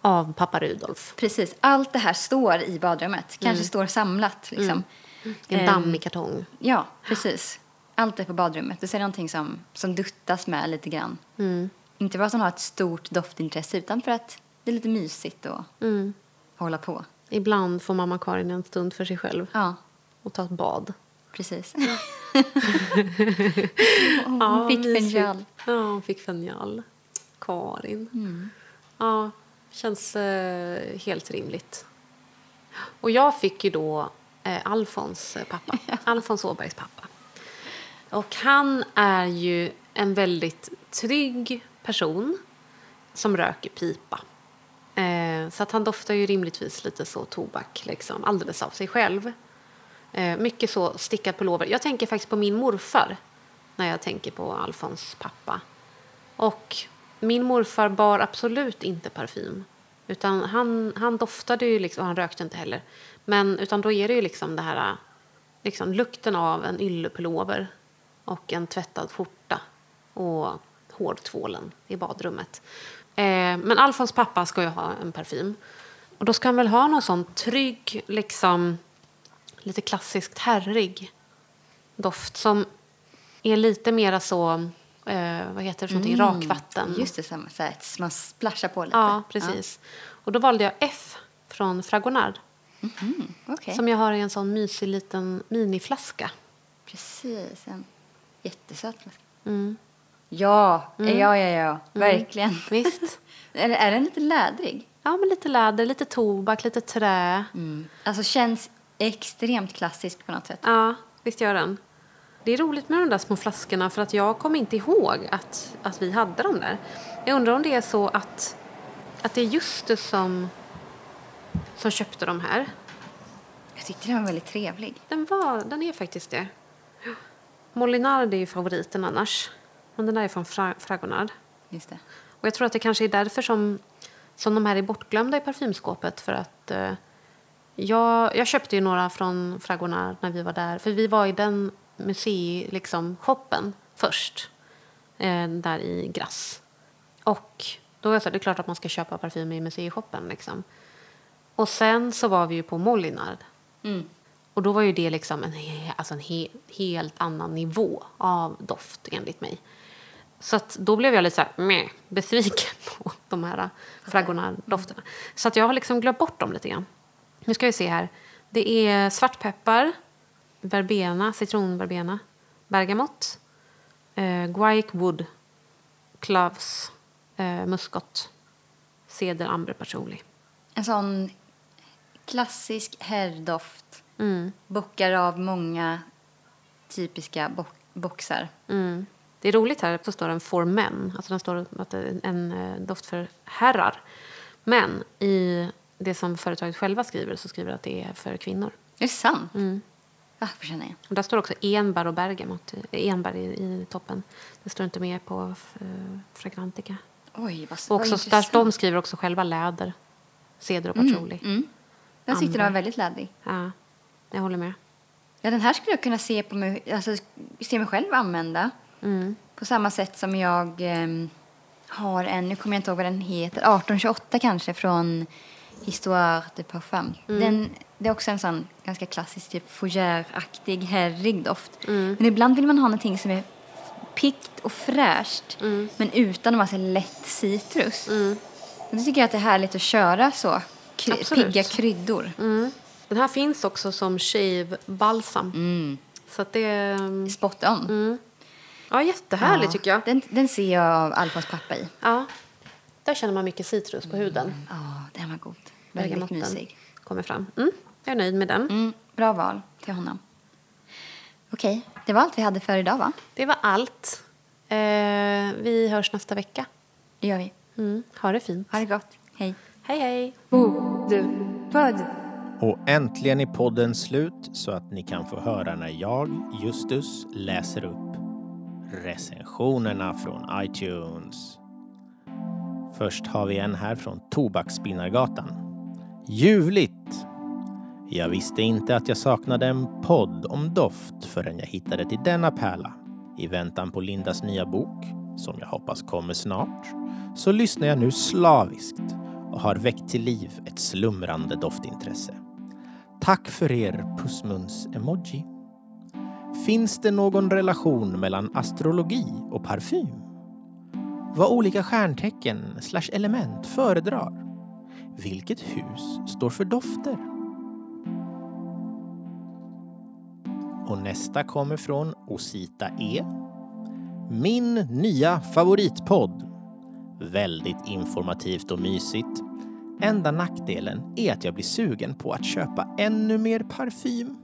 av pappa Rudolf. precis. Allt det här står i badrummet. Kanske står samlat liksom. En Ehm, dammig kartong. Ja, precis. Allt är på badrummet. Det är någonting som, som duttas med lite grann. Mm. Inte att hon har ett stort doftintresse utan för att det är lite mysigt att Mm. hålla på. Ibland får mamma Karin en stund för sig själv Ja, och ta ett bad. precis. hon fick mysigt. fenjal. Ja, hon fick fenjal. Karin. Ja, känns eh, helt rimligt. Och jag fick ju då eh, Alfons eh, pappa. Alfons Åbergs pappa. Och han är ju en väldigt trygg person som röker pipa. Eh, så att han doftar ju rimligtvis lite så tobak, liksom, alldeles av sig själv. Eh, mycket så stickad pullover. Jag tänker faktiskt på min morfar när jag tänker på Alfons pappa. Och min morfar bar absolut inte parfym. Utan han, han doftade ju liksom, och han rökte inte heller. Men utan då är det ju liksom det här liksom lukten av en yllepullover och en tvättad skjorta och hårtvålen i badrummet. Eh, men Alfons pappa ska ju ha en parfym. Och då ska han väl ha någon sån trygg, liksom lite klassiskt herrig doft som är lite mera så, eh, vad heter det, för någonting, rakvatten. Just det, som så här, man splashar på lite. Ja, precis. Och då valde jag F från Fragonard. Mm, Okej, Som jag har i en sån mysig liten miniflaska. precis. En jättesöt flaska. Mm. Ja, ja, ja, ja. Verkligen. Visst? är, är den lite lädrig? Ja, men lite läder, lite tobak, lite trä. Alltså känns extremt klassisk på något sätt. Ja, visst gör den. Det är roligt med de där små flaskorna för att jag kommer inte ihåg att, att vi hade dem där. Jag undrar om det är så att att det är Justus som, som köpte de här. Jag tyckte den var väldigt trevlig. Den, var, den är faktiskt det. Molinard är ju favoriten annars. Men den där är från Fra Fragonard. Just det. Och jag tror att det kanske är därför som, som de här är bortglömda i parfymskåpet. För att eh, jag, jag köpte ju några från Fragonard när vi var där. För vi var i den musei, liksom, shoppen först. Eh, där i Grass. Och då var jag så här, det är klart att man ska köpa parfym i museishoppen. Liksom. Och sen så var vi ju på Molinard. Mm. Och då var ju det liksom en, alltså en he, helt annan nivå av doft enligt mig. Så att då blev jag lite så här, meh, besviken på de här Fragonard-dofterna. Så att jag har liksom glömt bort dem lite grann. Nu ska vi se här. Det är svartpeppar, verbena, citronverbena, bergamott, eh, guaiac wood, cloves, eh, muskot, ceder, amber, patchouli. En sån klassisk herrdoft. Mm. Bockar av många typiska bo boxar. Mm. Det är roligt här, så står den for men. Alltså den står att det är en eh, doft för herrar. Men i det som företaget själva skriver så skriver att det är för kvinnor. Är det sant? Mm. Varför känner jag? Och där står också enbär och bergamott, eh, enbär i, i toppen. Det står inte med på uh, Fragrantica. Oj, vad, Och vad också, där, intressant. de skriver också själva läder, ceder och patchouli. Mm. Tyckte den var Amber. väldigt lädrig. Ja, jag håller med. Ja, den här skulle jag kunna se, på mig, alltså, se mig själv använda. Mm. På samma sätt som jag ehm, har en, nu kommer jag inte ihåg vad den heter, 1828 kanske från Histoire de Parfum. Mm. Den, det är också en sån ganska klassisk typ fougère-aktig, herrig doft. Men ibland vill man ha någonting som är piggt och fräscht men utan en massa lätt citrus. Och då tycker jag att det är härligt att köra så. Kry, Absolut. pigga kryddor. Mm. Den här finns också som shave balsam. Mm. Så att det... är- Spot on. Mm. Ja, jättehärligt Ja, tycker jag. Den, den ser jag Alfons pappa i. Ja. Där känner man mycket citrus på huden. Ja, den var god. Väldigt mysig. kommer fram. Mm. Jag är nöjd med den. Mm, bra val till honom. Okej, det var allt vi hade för idag va? Det var allt. Eh, vi hörs nästa vecka. Det gör vi. Mm. Ha det fint. Ha det gott. Hej. Hej, hej. Bokdupodd. Och äntligen är podden slut så att ni kan få höra när jag, Justus, läser upp recensionerna från iTunes. Först har vi en här från Tobaksspinnargatan. Ljuvligt! Jag visste inte att jag saknade en podd om doft förrän jag hittade till denna pärla. I väntan på Lindas nya bok, som jag hoppas kommer snart, så lyssnar jag nu slaviskt och har väckt till liv ett slumrande doftintresse. Tack för er pussmuns-emoji. Finns det någon relation mellan astrologi och parfym? Vad olika stjärntecken slash element föredrar? Vilket hus står för dofter? Och nästa kommer från Osita E. Min nya favoritpodd. Väldigt informativt och mysigt. Enda nackdelen är att jag blir sugen på att köpa ännu mer parfym.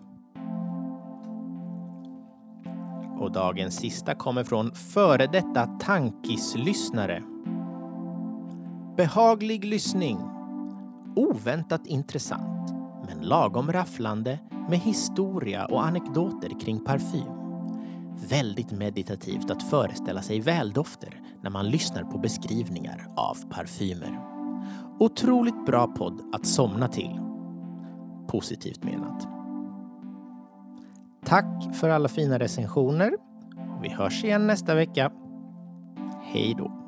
Och dagens sista kommer från före detta tankislyssnare. Behaglig lyssning. Oväntat intressant, men lagom rafflande med historia och anekdoter kring parfym. Väldigt meditativt att föreställa sig väldofter när man lyssnar på beskrivningar av parfymer. Otroligt bra podd att somna till. Positivt menat. Tack för alla fina recensioner. Vi hörs igen nästa vecka. Hej då.